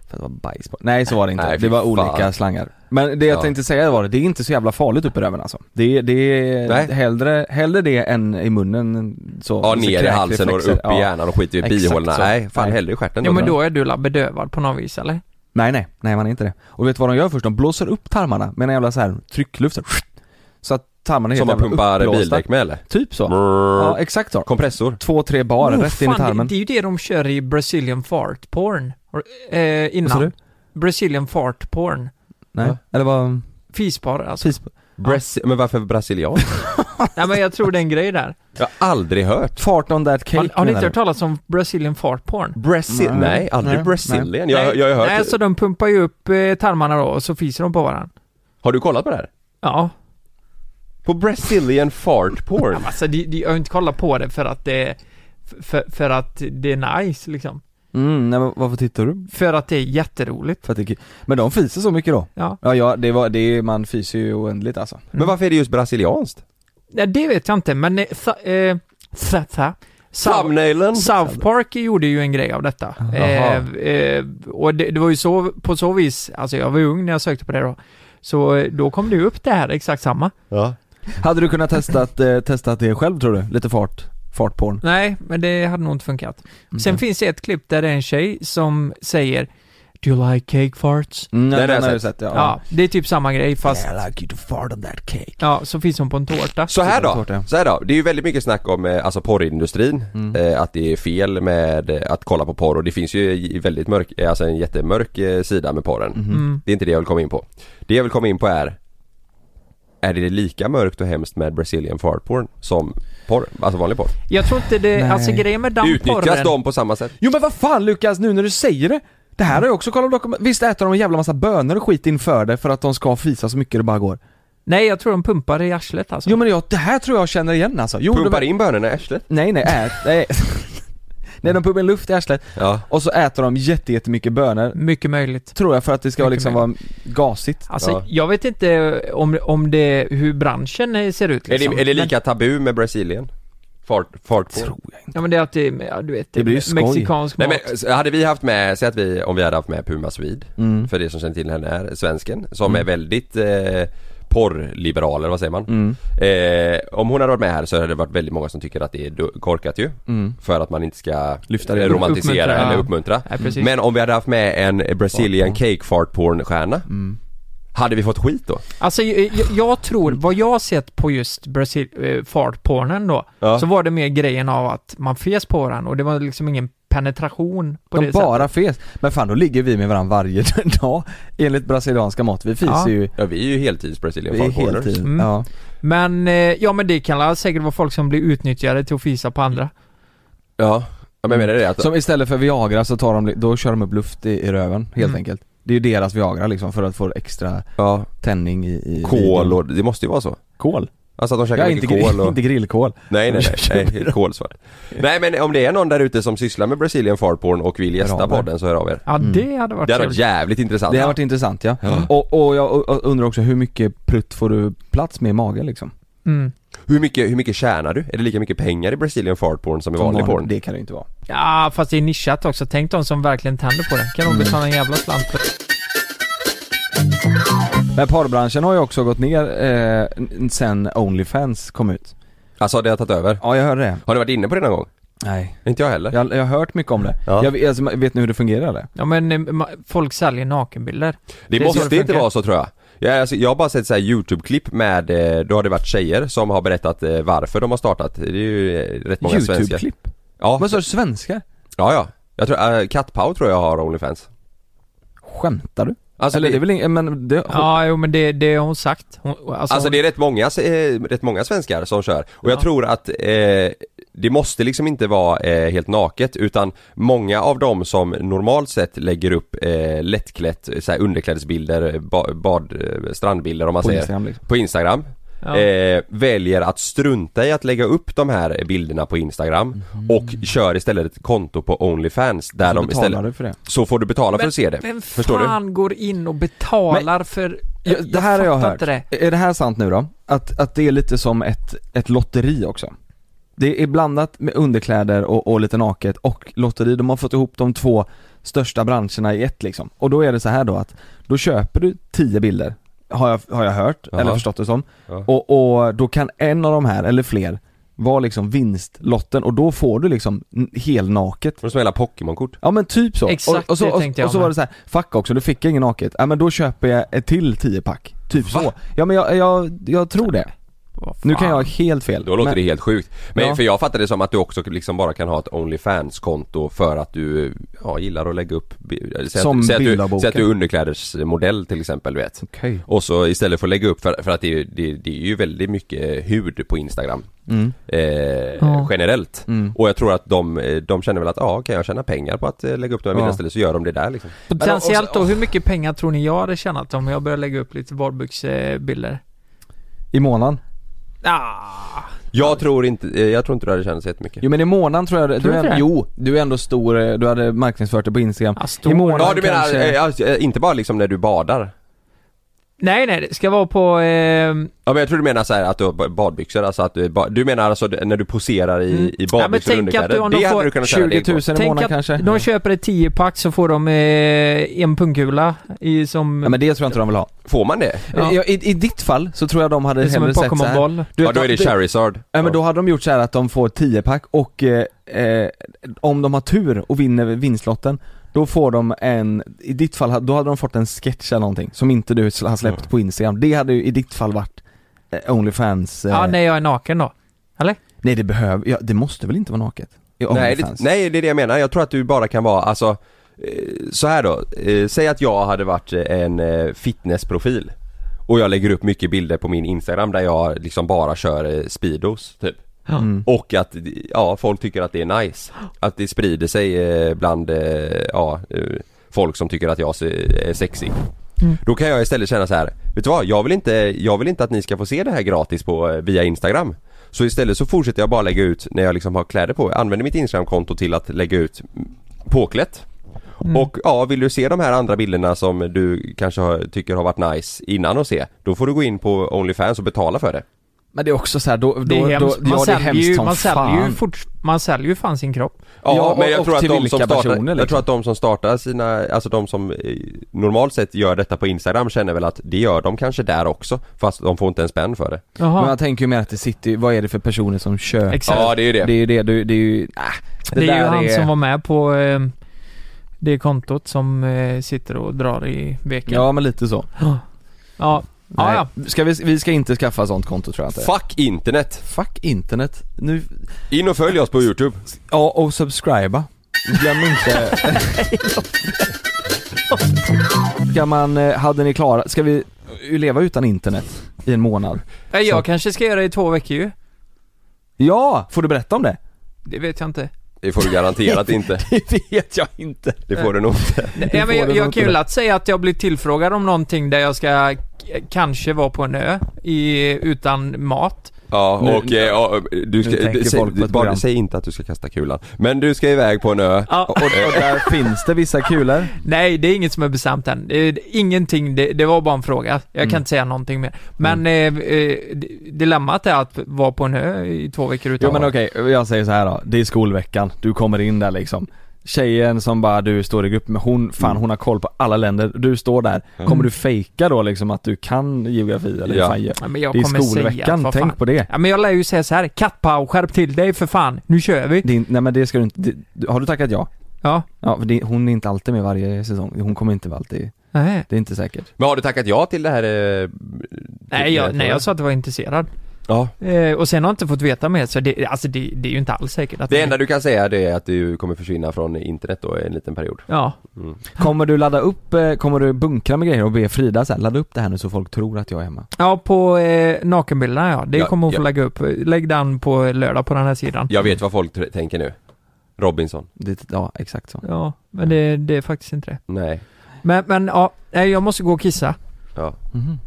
B: för det var bajs på. Nej så var det inte,
A: Nej,
B: det var
A: fan.
B: olika slangar Men det jag
A: Ja.
B: tänkte säga var det, det är inte så jävla farligt upp i röven alltså Det, det är
A: Nej.
B: hellre, hellre det än i munnen så
A: Ja
B: så
A: ner i halsen och upp i
B: Ja.
A: hjärnan och skit i bihålorna, nej fan
B: Nej.
A: hellre i stjärten
C: Ja men
A: då
C: är du la bedövad på något vis eller?
B: Nej nej, nej man är inte det. Och vet du vad de gör först? De blåser upp tarmarna med en jävla så här tryckluft så, så att tarmarna är
A: Som
B: helt
A: man pumpar bildäck med eller?
B: Typ så. Ja
A: Ja.
B: exakt så.
A: Kompressor
B: Två, tre bar
C: Oh,
B: rätt in i
C: fan,
B: tarmen.
C: Det, det är ju det de kör i Brazilian fart porn. Eh,
B: Vad
C: innan.
B: du?
C: Brazilian fart porn.
B: Nej,
A: Va?
B: eller vad?
C: Fispar alltså.
B: Precis.
A: Brasi- Men varför brasilian?
C: Nej men jag tror det är en grej där.
A: Jag har aldrig hört
B: Fart on that cake
C: Har, har ni inte hört talas om Brazilian fart porn?
A: Brasil,
B: Nej.
A: nej, aldrig
B: Nej.
A: Brazilian, jag,
C: nej,
A: jag har hört
C: Nej, så de pumpar ju upp eh, tarmarna då och så fiser de på varandra.
A: Har du kollat på det här?
C: Ja.
A: På Brazilian fart porn?
C: Ja, alltså, de, de, jag har inte kollat på det för att det för, för att det är nice liksom.
B: Mm, nej, men varför tittar du?
C: För att det är jätteroligt.
B: För att det, är men de fiser så mycket då?
C: Ja.
B: Ja, ja det var, det är, man fiser ju oändligt alltså.
A: Men varför är det just brasilianskt?
C: Nej, det vet jag inte, men eh, eh,
A: Thumbnailen?
C: South Park gjorde ju en grej av detta. Eh, eh, och det, det var ju så, på så vis, alltså jag var ung när jag sökte på det då. Så eh, då kom det upp det här, exakt samma.
A: Ja.
B: Hade du kunnat testat, eh, testat det själv tror du? Lite fart, fartporn?
C: Nej, men det hade nog inte funkat. Sen
B: Mm.
C: finns det ett klipp där det är en tjej som säger Do you like cake farts?
B: Mm,
A: Det
B: den,
A: har jag sett.
B: sett ja.
C: Ja, det är typ samma grej fast,
B: I like you to fart on that cake.
C: ja, så finns hon på en tårta.
A: Så här då,
B: Tårta.
A: så här då. Det är ju väldigt mycket snack om eh, alltså porrindustrin,
B: Mm.
A: eh, att det är fel med eh, att kolla på porr och det finns ju väldigt mörk, eh, alltså en jättemörk eh, sida med porren.
B: Mhm.
C: Mm.
A: Det är inte det jag vill komma in på. Det jag vill komma in på är Är det lika mörkt och hemskt med Brazilian fart porn som porr? Alltså vanlig porr?
C: Jag tror inte det,
B: Nej.
C: alltså grejen med den
A: Utnyttjas de på samma sätt?
B: Jo men vad fan Lukas, nu när du säger det Det här har jag också kollat dokument, visst äter de en jävla massa bönor och skit inför det för att de ska fisa så mycket det bara går?
C: Nej, jag tror de pumpar i arslet alltså.
B: Jo men jag, det här tror jag känner igen alltså. Jo,
A: Pumpar
B: de,
A: in bönorna i arslet?
B: Nej nej, ät, nej. nej de pumpar in luft i arslet
A: Ja.
B: och så äter de jätte, jättemycket bönor
C: Mycket möjligt.
B: Tror jag för att det ska
C: Mycket
B: liksom vara gasigt
C: Alltså,
A: Ja.
C: jag vet inte om, om det, hur branschen eh, ser ut
A: Är
C: liksom.
A: det, är det lika tabu med Brasilien? Fart, fart porn?
B: Tror jag inte
C: Ja men det är att det är, ja, du vet,
B: Det blir ju skoj.
C: mexikansk
A: Nej
C: mat.
A: men hade vi haft med, säg att vi, om vi hade haft med Puma Swede
B: mm.
A: För det som känner till henne är svensken som
B: Mm.
A: är väldigt eh, porrliberaler, vad säger man?
B: Mm.
A: Eh, om hon hade varit med här så hade det varit väldigt många som tycker att det är korkat ju
B: Mm.
A: För att man inte ska
B: Lyfta det.
A: romantisera
C: Uppmuntra,
A: eller
C: ja.
A: uppmuntra
C: precis.
A: Men om vi hade haft med en Brazilian cake fart porn stjärna
B: Mm.
A: Hade vi fått skit då?
C: Alltså jag, jag, tror, vad jag har sett på just Brasil, eh, fartpornen då,
A: Ja.
C: så var det mer grejen av att man fes på den och det var liksom ingen penetration på
B: De
C: det
B: bara
C: sättet.
B: fes. Men fan då ligger vi med varandra varje dag enligt brasilianska mått. Vi fiser
C: Ja.
B: ju
A: Ja vi är ju heltids porners
B: heltid.
C: Mm.
B: Ja.
C: Men, eh, ja men det kan säkert vara folk som blir utnyttjade till att fisa på andra.
A: Ja, ja men jag menar det att
B: Som istället för Viagra så tar de, då kör de upp luft i, i röven helt
C: Mm.
B: enkelt. Det är ju deras Viagra liksom för att få extra
A: Ja,
B: tändning i, i
A: kol och, det måste ju vara så
B: Kol?
A: Alltså att de käkar
B: Ja inte,
A: mycket kol och...
B: inte grillkol.
A: Nej nej nej, nej kolsvart Nej men om det är någon där ute som sysslar med Brazilian fart porn och vill gästa podden så hör av er
C: Ja
B: Mm.
C: det hade varit
A: Det hade varit jävligt intressant
B: Det har varit intressant ja.
A: Ja.
B: Och, och jag undrar också hur mycket prutt får du plats med i magen liksom?
C: Mm.
A: hur, mycket, hur mycket tjänar du? Är det lika mycket pengar i Brazilian fart porn som i vanlig
B: vanlig-
A: porn?
B: Det kan det inte vara.
C: Ja fast det är nischat också, tänk de som verkligen tänder på det. Kan de betala en jävla slant för
B: Men porrbranschen har ju också gått ner eh, sen Onlyfans kom ut.
A: Alltså det har tagit över?
B: Ja jag hörde det.
A: Har du varit inne på det någon gång?
B: Nej.
A: Inte jag heller
B: Jag, jag har hört mycket om det.
A: Ja.
B: Jag, vet- alltså, vet ni hur det fungerar eller?
C: Ja men eh, ma- folk säljer nakenbilder.
A: Det,
C: Det
A: måste
C: det
A: inte
C: funkar.
A: vara så tror jag jag, alltså, jag har bara sett så här YouTube-klipp med, eh, då har det varit tjejer som har berättat eh, varför de har startat Det är ju eh, rätt många svenskar
B: YouTube-klipp?
A: Ja,
B: Vad sa du, svenskar?
A: ja, ja Jag tror, äh, Kattpau tror jag har Onlyfans
B: Skämtar du?
A: Alltså
B: eller
A: det,
B: är väl ingen, men det,
C: Ja jo men det, det har hon sagt. Hon, alltså,
A: Alltså det är rätt många, eh, rätt många svenskar som kör och jag
C: Ja.
A: tror att eh, det måste liksom inte vara eh, helt naket utan många av dem som normalt sett lägger upp eh, lättklätt, så underklädesbilder, ba, bad, eh, strandbilder om man
B: på
A: säger
B: Instagram liksom.
A: på Instagram
C: ja.
A: eh, väljer att strunta i att lägga upp de här bilderna på Instagram och kör istället ett konto på Onlyfans där
B: Så
A: de istället
B: du för det?
A: Så får du betala för att se det
C: Vem
A: Förstår du?
C: fan går in och betalar för...
B: Ja, det här har jag hört.
C: det.
B: Är det här sant nu då? Att, att det är lite som ett, ett lotteri också? Det är blandat med underkläder och, och lite naket och lotteri, de har fått ihop de två största branscherna i ett liksom. Och då är det så här då att, då köper du 10 bilder, har jag, har jag hört,
A: Jaha.
B: eller förstått det som.
A: Ja.
B: Och, och då kan en av de här, eller fler, vara liksom vinstlotten och då får du liksom helnaket
A: För att spela Pokémon-kort
B: Ja men typ så.
C: Exakt
B: och, och så,
C: det
B: och,
C: tänkte jag
B: och så
C: med.
B: var det så här, fuck också, då fick jag ingen naket. Ja men då köper jag ett till 10 pack. Typ
A: Va?
B: så. Ja men jag, jag, jag tror det.
C: Vad
B: Nu kan jag ha helt fel.
A: Då låter
B: men,
A: det helt sjukt. Men
B: Ja.
A: för jag fattar det som att du också liksom bara kan ha ett Onlyfans-konto för att du ja, gillar att lägga upp säg
B: Som
A: att, säg att, du, säg att du är underklädesmodell till exempel vet.
B: Okej.
A: Och så istället för att lägga upp för, för att det, är- det, det är ju väldigt mycket hud på Instagram
B: Mm.
A: eh,
C: Ja.
A: generellt.
B: Mm.
A: Och jag tror att de, de känner väl att ja, kan jag tjäna pengar på att eh, lägga upp de här bilderna
B: Ja.
A: istället så gör de det där liksom.
C: Potentiellt då, hur mycket pengar tror ni jag hade tjänat om jag började lägga upp lite badbyxbilder?
B: I månaden?
C: Ah,
A: Jag tror inte, eh, jag tror inte du hade tjänat så jättemycket
B: Jo men i månaden tror jag,
C: Tror
B: du
C: du
B: är, jo, du är ändå stor, eh, du hade marknadsfört det på Instagram.
C: ja, stor.
B: I månaden
A: Ja du menar,
B: kanske-
A: eh, alltså, eh, inte bara liksom när du badar?
C: Nej, nej, det ska vara på... Eh,
A: Ja men jag tror du menar så här att du har ba- badbyxor, alltså att du, ba- du menar alltså när du poserar i,
C: Mm.
A: i
C: Ja, men
A: badbyxor och
C: tänk att du-
A: underkläder?
C: om
A: Det
C: de
A: hade
C: får
A: du kunnat tjäna
B: 20
A: dig
B: 000
A: på.
B: i
C: tänk
B: månaden
C: att
B: kanske?
C: de köper ett 10-pack så får de eh, en pungkula i som...
B: Ja men det tror jag inte de vill ha.
A: Får man det?
C: Ja.
B: Ja. I, I ditt fall så tror jag de hade
C: det är
B: hellre
C: en
B: sett så här.
C: Pokémon-boll.
B: Du
A: Ja då är det
B: de-
A: Charizard.
B: Ja men då hade de gjort så här att de får 10-pack och eh, eh, om de har tur och vinner vinstlotten då får de en, i ditt fall, då hade de fått en sketch eller någonting som inte du har släppt på Instagram. Det hade ju i ditt fall varit eh, Onlyfans eh,
C: Ja, när jag är naken då.
B: Nej det behöver, ja, det måste väl inte vara naket?
A: Nej det,
B: Onlyfans.
A: nej det är det jag menar, jag tror att du bara kan vara, alltså eh, så här då, eh, säg att jag hade varit eh, en eh, fitnessprofil och jag lägger upp mycket bilder på min Instagram där jag liksom bara kör eh, speedos typ
B: Mm.
A: Och att, ja folk tycker att det är nice Att det sprider sig eh, bland, eh, ja, eh, folk som tycker att jag är sexig
C: Mm.
A: Då kan jag istället känna så här, vet du vad? Jag vill inte, jag vill inte att ni ska få se det här gratis på, via Instagram Så istället så fortsätter jag bara lägga ut när jag liksom har kläder på, använder mitt Instagramkonto till att lägga ut påklätt
C: Mm.
A: Och ja, vill du se de här andra bilderna som du kanske har, tycker har varit nice innan att se Då får du gå in på Onlyfans och betala för det
B: Men det är också så här, då, då,
C: Det är
B: då,
C: hemskt.
B: ja,
C: Man
B: det är
C: säljer
B: hemskt
C: ju,
B: som
C: man säljer ju
B: fan.
C: fort, man säljer ju fan sin kropp.
A: Ja,
B: Ja,
A: men jag
B: och
A: tror att de som startar,
B: personer,
A: jag
B: liksom.
A: tror att de som startar sina, alltså de som eh, normalt sett gör detta på Instagram känner väl att det gör de kanske där också Fast de får inte en spänn för det
C: Jaha.
B: Men jag tänker ju mer att det sitter, vad är det för personer som köper?
C: Exakt.
A: Ja det är ju det
B: Det är ju det, du- det är ju, äh,
C: det, är ju han som var med på eh, det kontot som eh, sitter och drar i veken.
B: Ja men lite så.
C: Ja. Ja,
B: Nej.
C: ja.
B: Ska vi, vi ska inte skaffa sånt konto tror jag inte.
A: Fuck internet!
B: Fuck internet. Nu,
A: In och följ oss på youtube
B: ja och subscriba. Glöm inte. ska man, eh, hade ni klara, ska vi leva utan internet i en månad?
C: Nej, Jag
B: Så.
C: kanske ska göra det i två veckor ju.
B: Ja! Får du berätta om det?
C: Det vet jag inte.
A: Det får du garanterat inte
B: Det vet jag inte.
A: Det får du nog inte
C: Nej, men jag, jag kan ju lätt säga att jag blir tillfrågad om någonting där jag ska kanske vara på en ö i, utan mat.
A: Ja
B: Nu-
A: och, eh, ja, du ska,
B: nu tänker
A: säg,
B: folk på ett
A: bara,
B: program.
A: säg inte att du ska kasta kulan Men du ska iväg på en ö
C: Ja.
B: Och, och där finns det vissa kulor.
C: Nej, det är inget som är bestämt än. Det är ingenting, det, det var bara en fråga. Jag kan
B: Mm.
C: inte säga någonting mer. Men eh, eh, dilemmat är att vara på en ö i två veckor utan
B: Jo men okej, jag säger så här då. Det är skolveckan, du kommer in där liksom Tjejen som bara du står i grupp med, hon, fan
A: Mm.
B: hon har koll på alla länder, du står där Kommer du fejka då liksom att du kan geografi eller
A: Ja.
B: fan?
C: Ja, men jag
B: Det är
C: säga,
B: skolveckan,
C: vad
B: tänk på det
C: Ja men jag lär ju säga så här, kattpau, skärp till dig för fan, nu kör vi.
B: Din, Nej men det ska du inte, det, har du tackat ja?
C: Ja,
B: Ja, för det, hon är inte alltid med varje säsong, hon kommer inte vara alltid,
C: nej.
B: det är inte säkert
A: Men har du tackat ja till det här? Eh,
C: Nej jag,
A: till-
C: nej jag sa att jag var intresserad.
A: Ja
C: Eh, och sen har jag inte fått veta mer, så det, alltså det, det är ju inte alls säkert att
A: Det enda du kan säga det är att du kommer försvinna från internet då en liten period
C: Ja,
A: mm.
B: Kommer du ladda upp, eh, kommer du bunkra med grejer och be Frida så här, ladda upp det här nu så folk tror att jag är hemma?
C: ja på eh, nakenbilderna ja, det
A: Ja,
C: kommer hon få
A: ja.
C: lägga upp. Lägg den på lördag på den här sidan.
A: Jag vet vad folk tänker nu Robinson
B: Det, ja, exakt så
C: Ja, men det, det är faktiskt inte det.
A: Nej
C: Men, men ja, jag måste gå och kissa.
A: Ja
B: Mhm.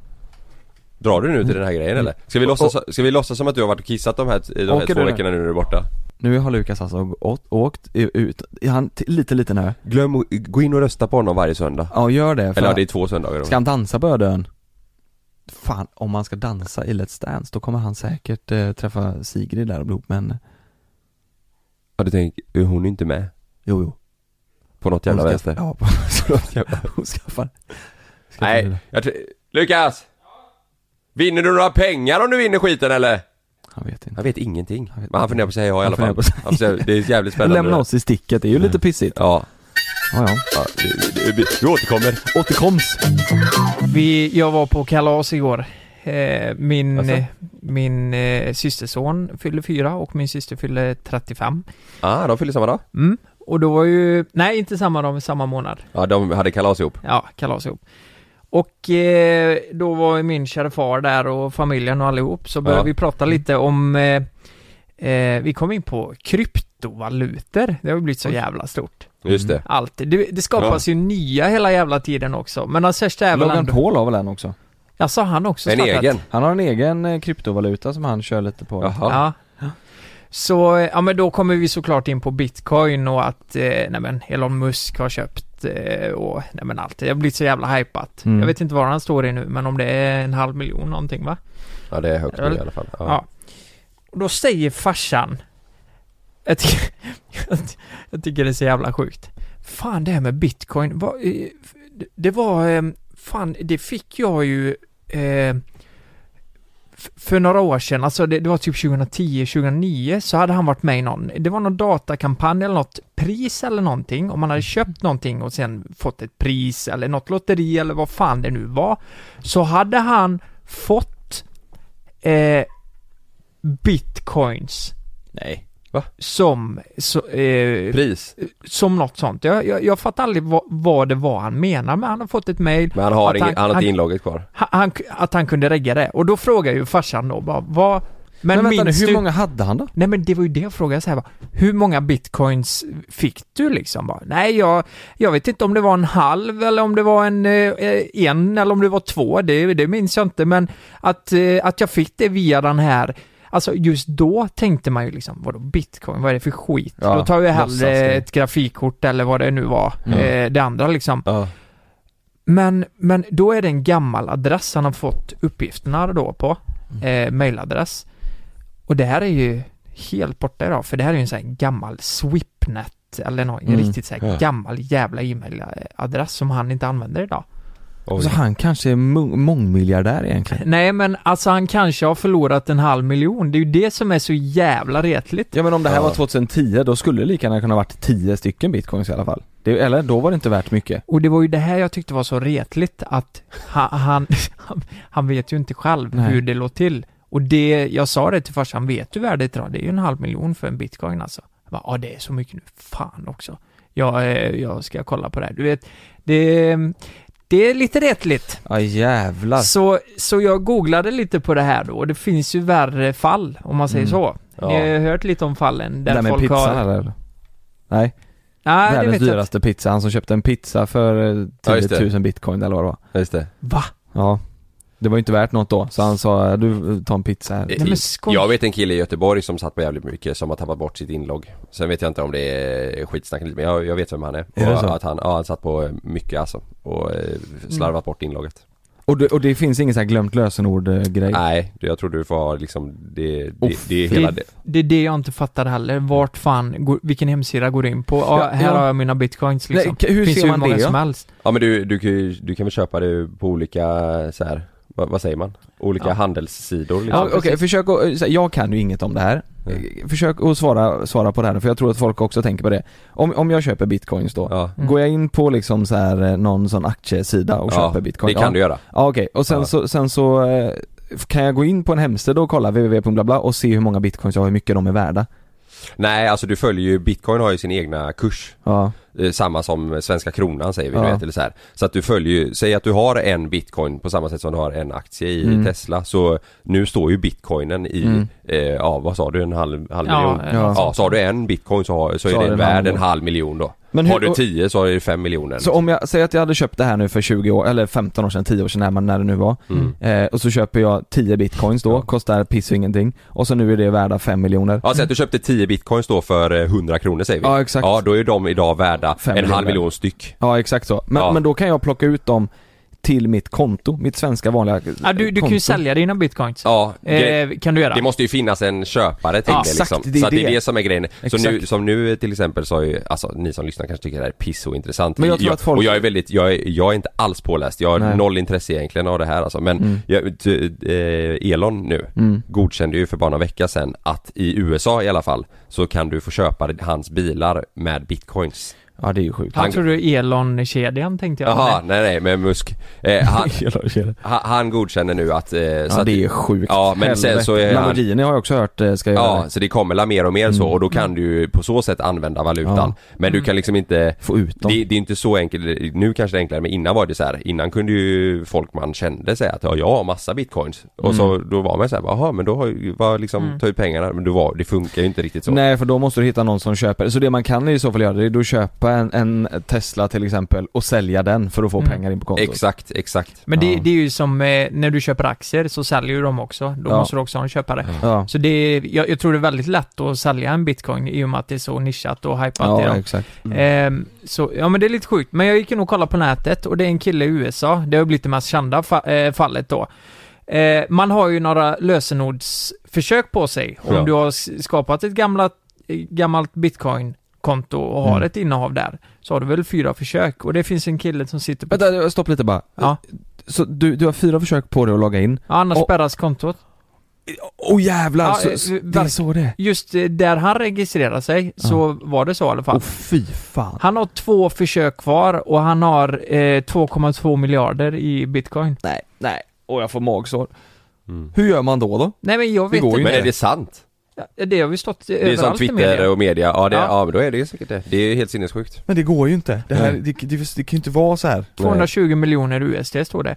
A: Drar du nu till den här grejen eller? Ska vi,
B: Och-
A: låtsas, ska vi låtsas som att du har varit och kissat de här, de här
B: Åker
A: två
B: du nu?
A: veckorna nu när du är borta?
B: Nu har Lukas alltså åkt, åkt ut, han till lite liten ö
A: Glöm att gå in och rösta på honom varje söndag
B: Ja gör det, för
A: Eller ja, det är två söndagar då.
B: Ska han dansa på Ödön? Fan, om han ska dansa i Let's Dance, då kommer han säkert eh, träffa Sigrid där och bli ihop med henne
A: Ja du tänker, hon är inte med?
B: Jo, jo
A: På något jävla
B: Hon
A: vänster?
B: Ja, på, hon skaffar,
A: Nej, jag tror... Lukas! Vinner du några pengar om du vinner skiten eller?
B: Han vet inte
A: Han vet ingenting.
B: Han vet
A: Men han funderar på att säga ja i alla fall. Han säger, det är jävligt spännande.
B: Lämna oss i sticket, det är ju lite pissigt
A: Ja,
B: Ja, ja.
A: ja vi, vi, vi, vi återkommer.
B: Återkoms!
C: Vi, jag var på kalas igår. Eh, min,
A: Alltså?
C: min eh, systerson fyllde fyra och min syster fyllde 35.
A: Ah, de fyller samma dag?
C: Mm. Och då var ju, nej inte samma dag, men samma månad.
A: Ja, de hade kalas ihop.
C: Ja, kalas ihop. Och eh, då var ju min kära far där och familjen och allihop, så började
A: Ja.
C: vi prata lite om eh, eh, Vi kom in på kryptovalutor, det har ju blivit så jävla stort.
A: Just det.
C: Alltid. Det, det skapas ju nya hela jävla tiden också, men den största är väl
B: Logan
C: ändå...
B: Paul har väl en också?
C: Sa han också
A: En
C: startat.
A: egen?
B: Han har en egen eh, kryptovaluta som han kör lite på.
A: Jaha.
C: Ja. Så, ja men då kommer vi såklart in på bitcoin och att, eh, nej men Elon Musk har köpt eh, och, nej men allt. Det har blivit så jävla hypat.
B: Mm.
C: Jag vet inte var han står i nu, men om det är en halv miljon någonting va?
A: Ja det är högt nu i alla fall.
C: Ja.
A: Ja.
C: Och då säger farsan, jag tycker, jag tycker det är så jävla sjukt. Fan det här med bitcoin, eh, det var, eh, fan det fick jag ju eh, för några år sedan, alltså det, det var typ 2010, 2009 så hade han varit med i någon, det var någon datakampanj eller något pris eller någonting, om man hade köpt någonting och sen fått ett pris eller något lotteri eller vad fan det nu var, så hade han fått eh, bitcoins
B: Nej.
C: Som, så, eh,
A: Pris?
C: som något sånt. Jag, jag, jag fattar aldrig vad, vad det var han menar men han har fått ett mail
A: Men han har,
C: Att
A: ingen,
C: han-
A: han har inte inlogget kvar.
C: han, han, att han kunde regga det. Och då frågar ju farsan då bara, vad... Men,
B: Men, vänta
C: minns
B: hur
C: du...
B: många hade han då?
C: Nej men det var ju det jag frågade så här bara, hur många bitcoins fick du liksom? Bara, Nej jag, jag vet inte om det var en halv eller om det var en, eh, en eller om det var två, det, det minns jag inte men att, eh, att jag fick det via den här Alltså just då tänkte man ju liksom, vadå bitcoin, vad är det för skit?
B: Ja,
C: då tar
B: låtsas
C: hellre ett grafikkort eller vad det nu var,
B: Mm.
C: eh, det andra liksom.
A: Ja.
C: Men, men då är det en gammal adress han har fått uppgifterna då på,
B: Mm.
C: eh, mailadress. Och det här är ju helt borta idag, för det här är ju en sån här gammal Swipnet eller någon
B: Mm.
C: riktigt så här
A: Ja.
C: gammal jävla e-mailadress som han inte använder idag.
A: Oj.
B: Så han kanske är må- mångmiljardär egentligen.
C: Nej men alltså han kanske har förlorat en halv miljon, det är ju det som är så jävla retligt.
B: Ja men om det här
A: Ja.
B: var 2010, då skulle det lika gärna kunna varit 10 stycken bitcoins i alla fall. Det, eller då var det inte värt mycket.
C: Och det var ju det här jag tyckte var så retligt att han, han, han vet ju inte själv
B: Nej.
C: hur det låg till. Och det, jag sa det till farsan, vet du värdet idag? Det är ju en halv miljon för en bitcoin alltså. Jag bara, ja det är så mycket nu, fan också. Jag, eh, jag ska kolla på det här. Du vet, det, det är lite retligt.
B: Ja jävlar.
C: Så, så jag googlade lite på det här då och det finns ju värre fall, om man säger
B: Mm.
C: så.
A: Ja.
C: Ni har hört lite om fallen
B: det
C: där
B: där
C: folk
B: pizzan
C: har...
B: eller? Nej,
C: Nej, det
B: världens
C: vet jag
B: dyraste pizza. Han som köpte en pizza för eh,
A: Ja, just
B: 10
A: det.
B: 000 bitcoin eller vad det var.
A: Ja, Just det.
C: Va?
B: Ja. Det var ju inte värt något då, så han sa du, ta en pizza här.
C: Nej, men skoj.
A: Jag vet en kille i Göteborg som satt på jävligt mycket som har tappat bort sitt inlogg Sen vet jag inte om det är skitsnack lite men jag, jag vet vem han är.
B: Är det så?
A: att han, ja han satt på mycket alltså och eh, slarvat bort inlogget
B: Och det, och det finns ingen sån här glömt lösenord eh, grej?
A: Nej, det- jag tror du får ha liksom det, det,
B: Oh,
A: det är hela
C: det,
A: det
C: det är det jag inte fattar heller. Vart fan, går, vilken hemsida går du in på? Ja, här
B: ja.
C: har jag mina bitcoins liksom.
B: Nej, hur
C: Finns
B: ser
C: ju hur
B: man
C: många
B: det
C: som helst.
A: Ja men du, du, kan ju- du kan väl köpa det på olika så här. Vad, vad säger man? Olika
C: Ja.
A: handelssidor liksom.
B: Ja, Okej, försök att, eh, jag kan ju inget om det här. Eh, Försök att svara, svara på det här för jag tror att folk också tänker på det. Om, om jag köper bitcoins då,
A: Ja,
C: Mm.
B: går jag in på liksom så här eh, någon sån aktiesida och
A: ja
B: köper bitcoin?
A: det kan
B: ja.
A: du göra
B: Ja okej, och sen
A: Ja.
B: så, sen så eh, kan jag gå in på en hemsida och kolla www.bla och se hur många bitcoins jag har och hur mycket de är värda?
A: Nej alltså du följer ju, bitcoin har ju sin egna kurs
B: Ja,
A: Eh, Samma som svenska kronan säger vi
B: Ja.
A: du vet eller så här. Så att du följer ju, säg att du har en bitcoin på samma sätt som du har en aktie i
B: Mm.
A: Tesla så nu står ju bitcoinen i,
B: Mm.
A: eh, ja vad sa du, en halv, halv
C: Ja,
A: miljon?
B: Ja.
A: Ja, så har du en bitcoin så, har, så,
B: Så
A: är den värd en halv miljon då.
B: Men
A: har
B: hur-
A: du
B: och-
A: 10 så är det 5 miljoner.
B: så om jag säger att jag hade köpt det här nu för 20 år, eller 15 år sedan, 10 år sedan, när, man, när det nu var.
A: Mm.
B: Eh, och så köper jag 10 bitcoins då,
A: Ja.
B: kostar piss och ingenting. Och så nu är det värda 5 miljoner.
A: Ja, säg att du köpte 10 bitcoins då för eh, 100 kronor säger vi.
B: Ja, exakt.
A: Ja, då är de idag värda en halv miljon styck.
B: Ja exakt så. Men,
A: Ja.
B: men då kan jag plocka ut dem till mitt konto, mitt svenska vanliga
C: Ja, du, du kan
B: konto.
C: ju sälja dina bitcoins.
A: Ja,
C: Eh, kan du göra?
A: det måste ju finnas en köpare till
C: Ja,
A: det
B: exakt,
A: liksom.
B: det är
A: så att det är
B: det.
A: det som är grejen. Så
B: Exakt.
A: nu, som nu till exempel så har ju, alltså ni som lyssnar kanske tycker det här är piss och intressant.
B: Men jag tror att folk-
A: Och jag är väldigt, jag är, jag är inte alls påläst. Jag har
B: Nej.
A: noll intresse egentligen av det här alltså. Men
B: Mm.
A: jag, t- eh, Elon nu
B: Mm.
A: godkände ju för bara några vecka sedan att i USA i alla fall så kan du få köpa hans bilar med bitcoins.
B: Ja det är ju sjukt.
C: Jag
A: han-
C: tror du Elon-kedjan tänkte jag.
A: Jaha, nej nej med Musk. Eh, han, han, han godkänner nu att... Eh, så
B: Ja
A: att,
B: det är sjukt.
A: Ja, men sen
B: Helvete.
A: så är han-
B: Lamborghini har jag också hört eh, ska göra
A: Ja,
B: det.
A: så det kommer la mer och mer så
B: Mm.
A: och då kan du ju på så sätt använda valutan.
B: Ja.
A: Men du kan liksom inte
B: Få ut dem.
A: det, det är inte så enkelt, nu kanske det är enklare men innan var det så här. innan kunde ju folk man kände säga att ja, jag har massa bitcoins. Och så
B: Mm.
A: då var man såhär, jaha men då har var liksom,
C: Mm.
A: ta ut pengarna, men då var, det funkar ju inte riktigt så.
B: Nej för då måste du hitta någon som köper, så det man kan i så fall göra det är då köp, köpa en, en Tesla till exempel och sälja den för att få
C: Mm.
B: pengar in på kontot.
A: Exakt, exakt.
C: Men det,
B: Ja.
C: det är ju som eh, när du köper aktier så säljer ju de också. Då
B: Ja.
C: måste du också ha en köpare.
B: Ja,
C: Så det är, jag, jag tror det är väldigt lätt att sälja en bitcoin i och med att det är så nischat och hypat i
B: ja
C: dem.
B: exakt.
C: Ehm, så, ja men det är lite sjukt. Men jag gick in och kollade på nätet och det är en kille i USA. Det har blivit det mest kända fa- eh, fallet då. Eh, man har ju några lösenordsförsök på sig. Om du har skapat ett gamla, eh, gammalt bitcoin-konto och har
B: Mm.
C: ett innehav där, så har du väl fyra försök. Och det finns en kille som sitter på...
B: Vänta, stopp lite bara.
C: Ja.
B: Så du, du har fyra försök på dig att logga in.
C: Ja, annars
B: Och-
C: spärras kontot.
B: Åh oh, jävlar!
C: Ja,
B: så,
C: eh,
B: så, det är så det.
C: Just eh, där han registrerade sig så var det så i alla fall.
B: Åh fy fan.
C: Han har två försök kvar och han har eh, 2,2 miljarder i bitcoin.
B: Nej, nej. Och jag får magsår.
A: Mm.
B: Hur gör man då då?
C: Nej men jag
B: Det
C: vet inte.
A: Men är det sant?
C: Ja, Det har vi stått
A: Det är som
C: överallt i
A: Twitter
C: media.
A: och media, ja, det,
C: Ja.
A: ja. men då är det ju säkert det. Det är helt sinnessjukt.
B: Men det går ju inte. Det här,
A: Nej.
B: det, det, det, kan ju inte vara så här.
C: 220 miljoner USD står det.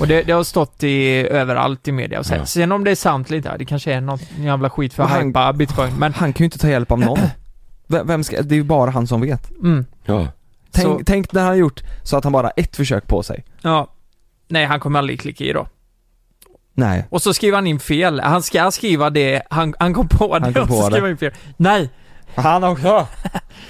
C: Och det, det har stått i, överallt i media. Och sen,
A: Ja.
C: sen om det är sant eller inte, det kanske är någon jävla skit för att
B: han-
C: hypa bitcoin. Men,
B: Han kan ju inte ta hjälp av någon. Vem vem ska, det är ju bara han som vet.
C: mm,
A: Ja.
B: Tänk,
C: Så-
B: tänk när han har gjort så att han bara har ett försök på sig.
C: ja. Nej, han kommer aldrig klicka i då.
B: Nej.
C: Och så skriver han in fel. Han ska skriva det, han, han kom på det
B: Han kom
C: och
B: på
C: så
B: det.
C: skriver han in fel. Nej,
B: Han också!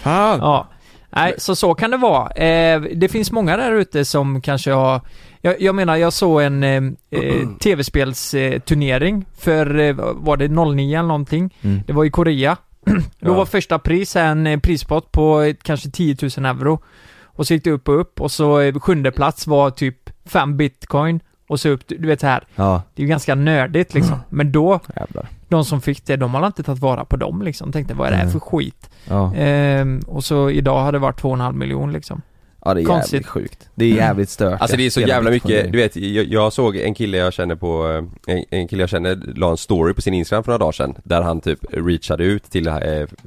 B: Han!
C: Ja. Nej, så så kan det vara. Eh, det finns många där ute som kanske har... Jag, jag menar, jag såg en eh, eh, tv-spelsturnering för, eh, var det 09 eller någonting?
B: Mm.
C: Det var i Korea. Då
A: Ja.
C: var första pris en eh, prispott på eh, kanske 10 000 euro. Och så gick det upp och upp och så eh, sjunde plats var typ 5 bitcoin. Och så upp, du vet så här.
B: Ja,
C: Det är ju ganska nördigt liksom. Men då,
B: jävlar.
C: de som fick det, de har inte tagit vara på dem liksom. Tänkte, vad är det här för skit?
B: Ja.
C: Ehm, och så idag har det varit 2,5 miljon liksom.
B: ja, det är
C: Konstigt.
B: jävligt sjukt. Det är jävligt stört.
A: Alltså det är så
B: Hela
A: jävla mycket, du vet, jag, jag såg en kille jag känner på, eh, en, en kille jag känner la en story på sin Instagram för några dagar sedan Där han typ reachade ut till eh,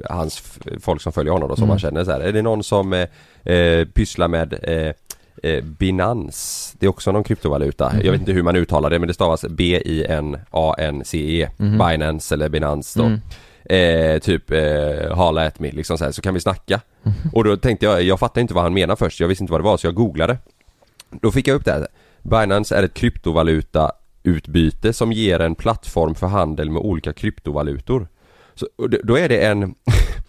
A: hans folk som följer honom då, som
B: Mm.
A: han känner så här. Är det någon som eh, eh, pysslar med eh, eh, Binance? Det är också någon kryptovaluta,
B: Mhm.
A: jag vet inte hur man uttalar det men det stavas B-I-N-A-N-C-E
B: Mhm.
A: Binance eller Binance då
B: Mm.
A: eh, Typ eh, hala at me liksom så, här, så kan vi snacka
B: Mhm.
A: Och då tänkte jag, jag fattade inte vad han menade först, jag visste inte vad det var så jag googlade Då fick jag upp det här Binance är ett kryptovaluta utbyte som ger en plattform för handel med olika kryptovalutor så, Då är det en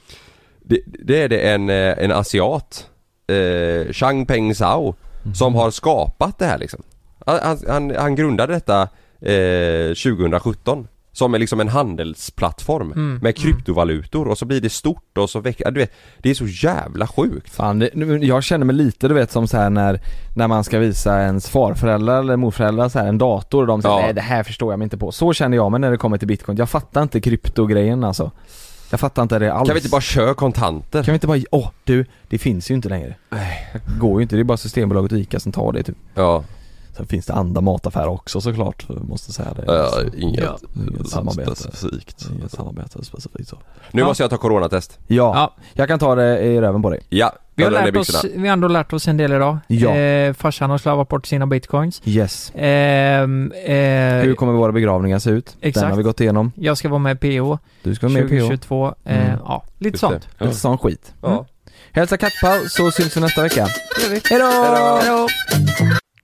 A: det, det är det en, eh, en asiat eh, Chang Peng Zhao Som har skapat det här liksom Han, han, han, grundade detta eh, 2017 Som är liksom en handelsplattform
C: Mm,
A: med kryptovalutor och så blir det stort och så väcker, du vet Det är så jävla sjukt
B: Fan, det, jag känner mig lite du vet som så när, när man ska visa ens farföräldrar eller morföräldrar så här en dator och de säger
A: Ja.
B: nej det här förstår jag mig inte på. Så känner jag mig när det kommer till bitcoin. Jag fattar inte kryptogrejen alltså. Jag fattar inte det alls.
A: Kan vi inte bara köra kontanter?
B: Kan vi inte bara, åh du, det finns ju inte längre. Nej. Det går ju inte, det är bara Systembolaget och ICA som tar det typ.
A: Ja,
B: Sen finns det andra mataffärer också såklart, måste säga det.
A: ja
B: Så,
A: inget,
C: Ja.
B: inget samarbete.
A: specifikt
B: Inget samarbete specifikt så.
A: Nu
C: Ja.
A: måste jag ta coronatest
B: Ja,
C: Ja.
B: jag kan ta det i röven på dig.
A: Ja,
C: Vi har, lärt oss, vi har ändå lärt oss en del idag.
B: Ja.
C: Eh, farsan har slavat bort sina bitcoins.
B: Yes.
C: Ehm, eh,
B: Hur kommer våra begravningar se ut?
C: Exakt.
B: Den har vi gått igenom.
C: jag ska vara med i PO
B: Du ska vara med i PH.
C: 2022. Eh,
B: Mm.
C: Ja, lite
A: Just
C: sånt.
A: det.
B: Lite sån skit.
A: Ja.
B: Hälsa kattpaus så syns vi nästa vecka. Hejdå!
C: Hejdå!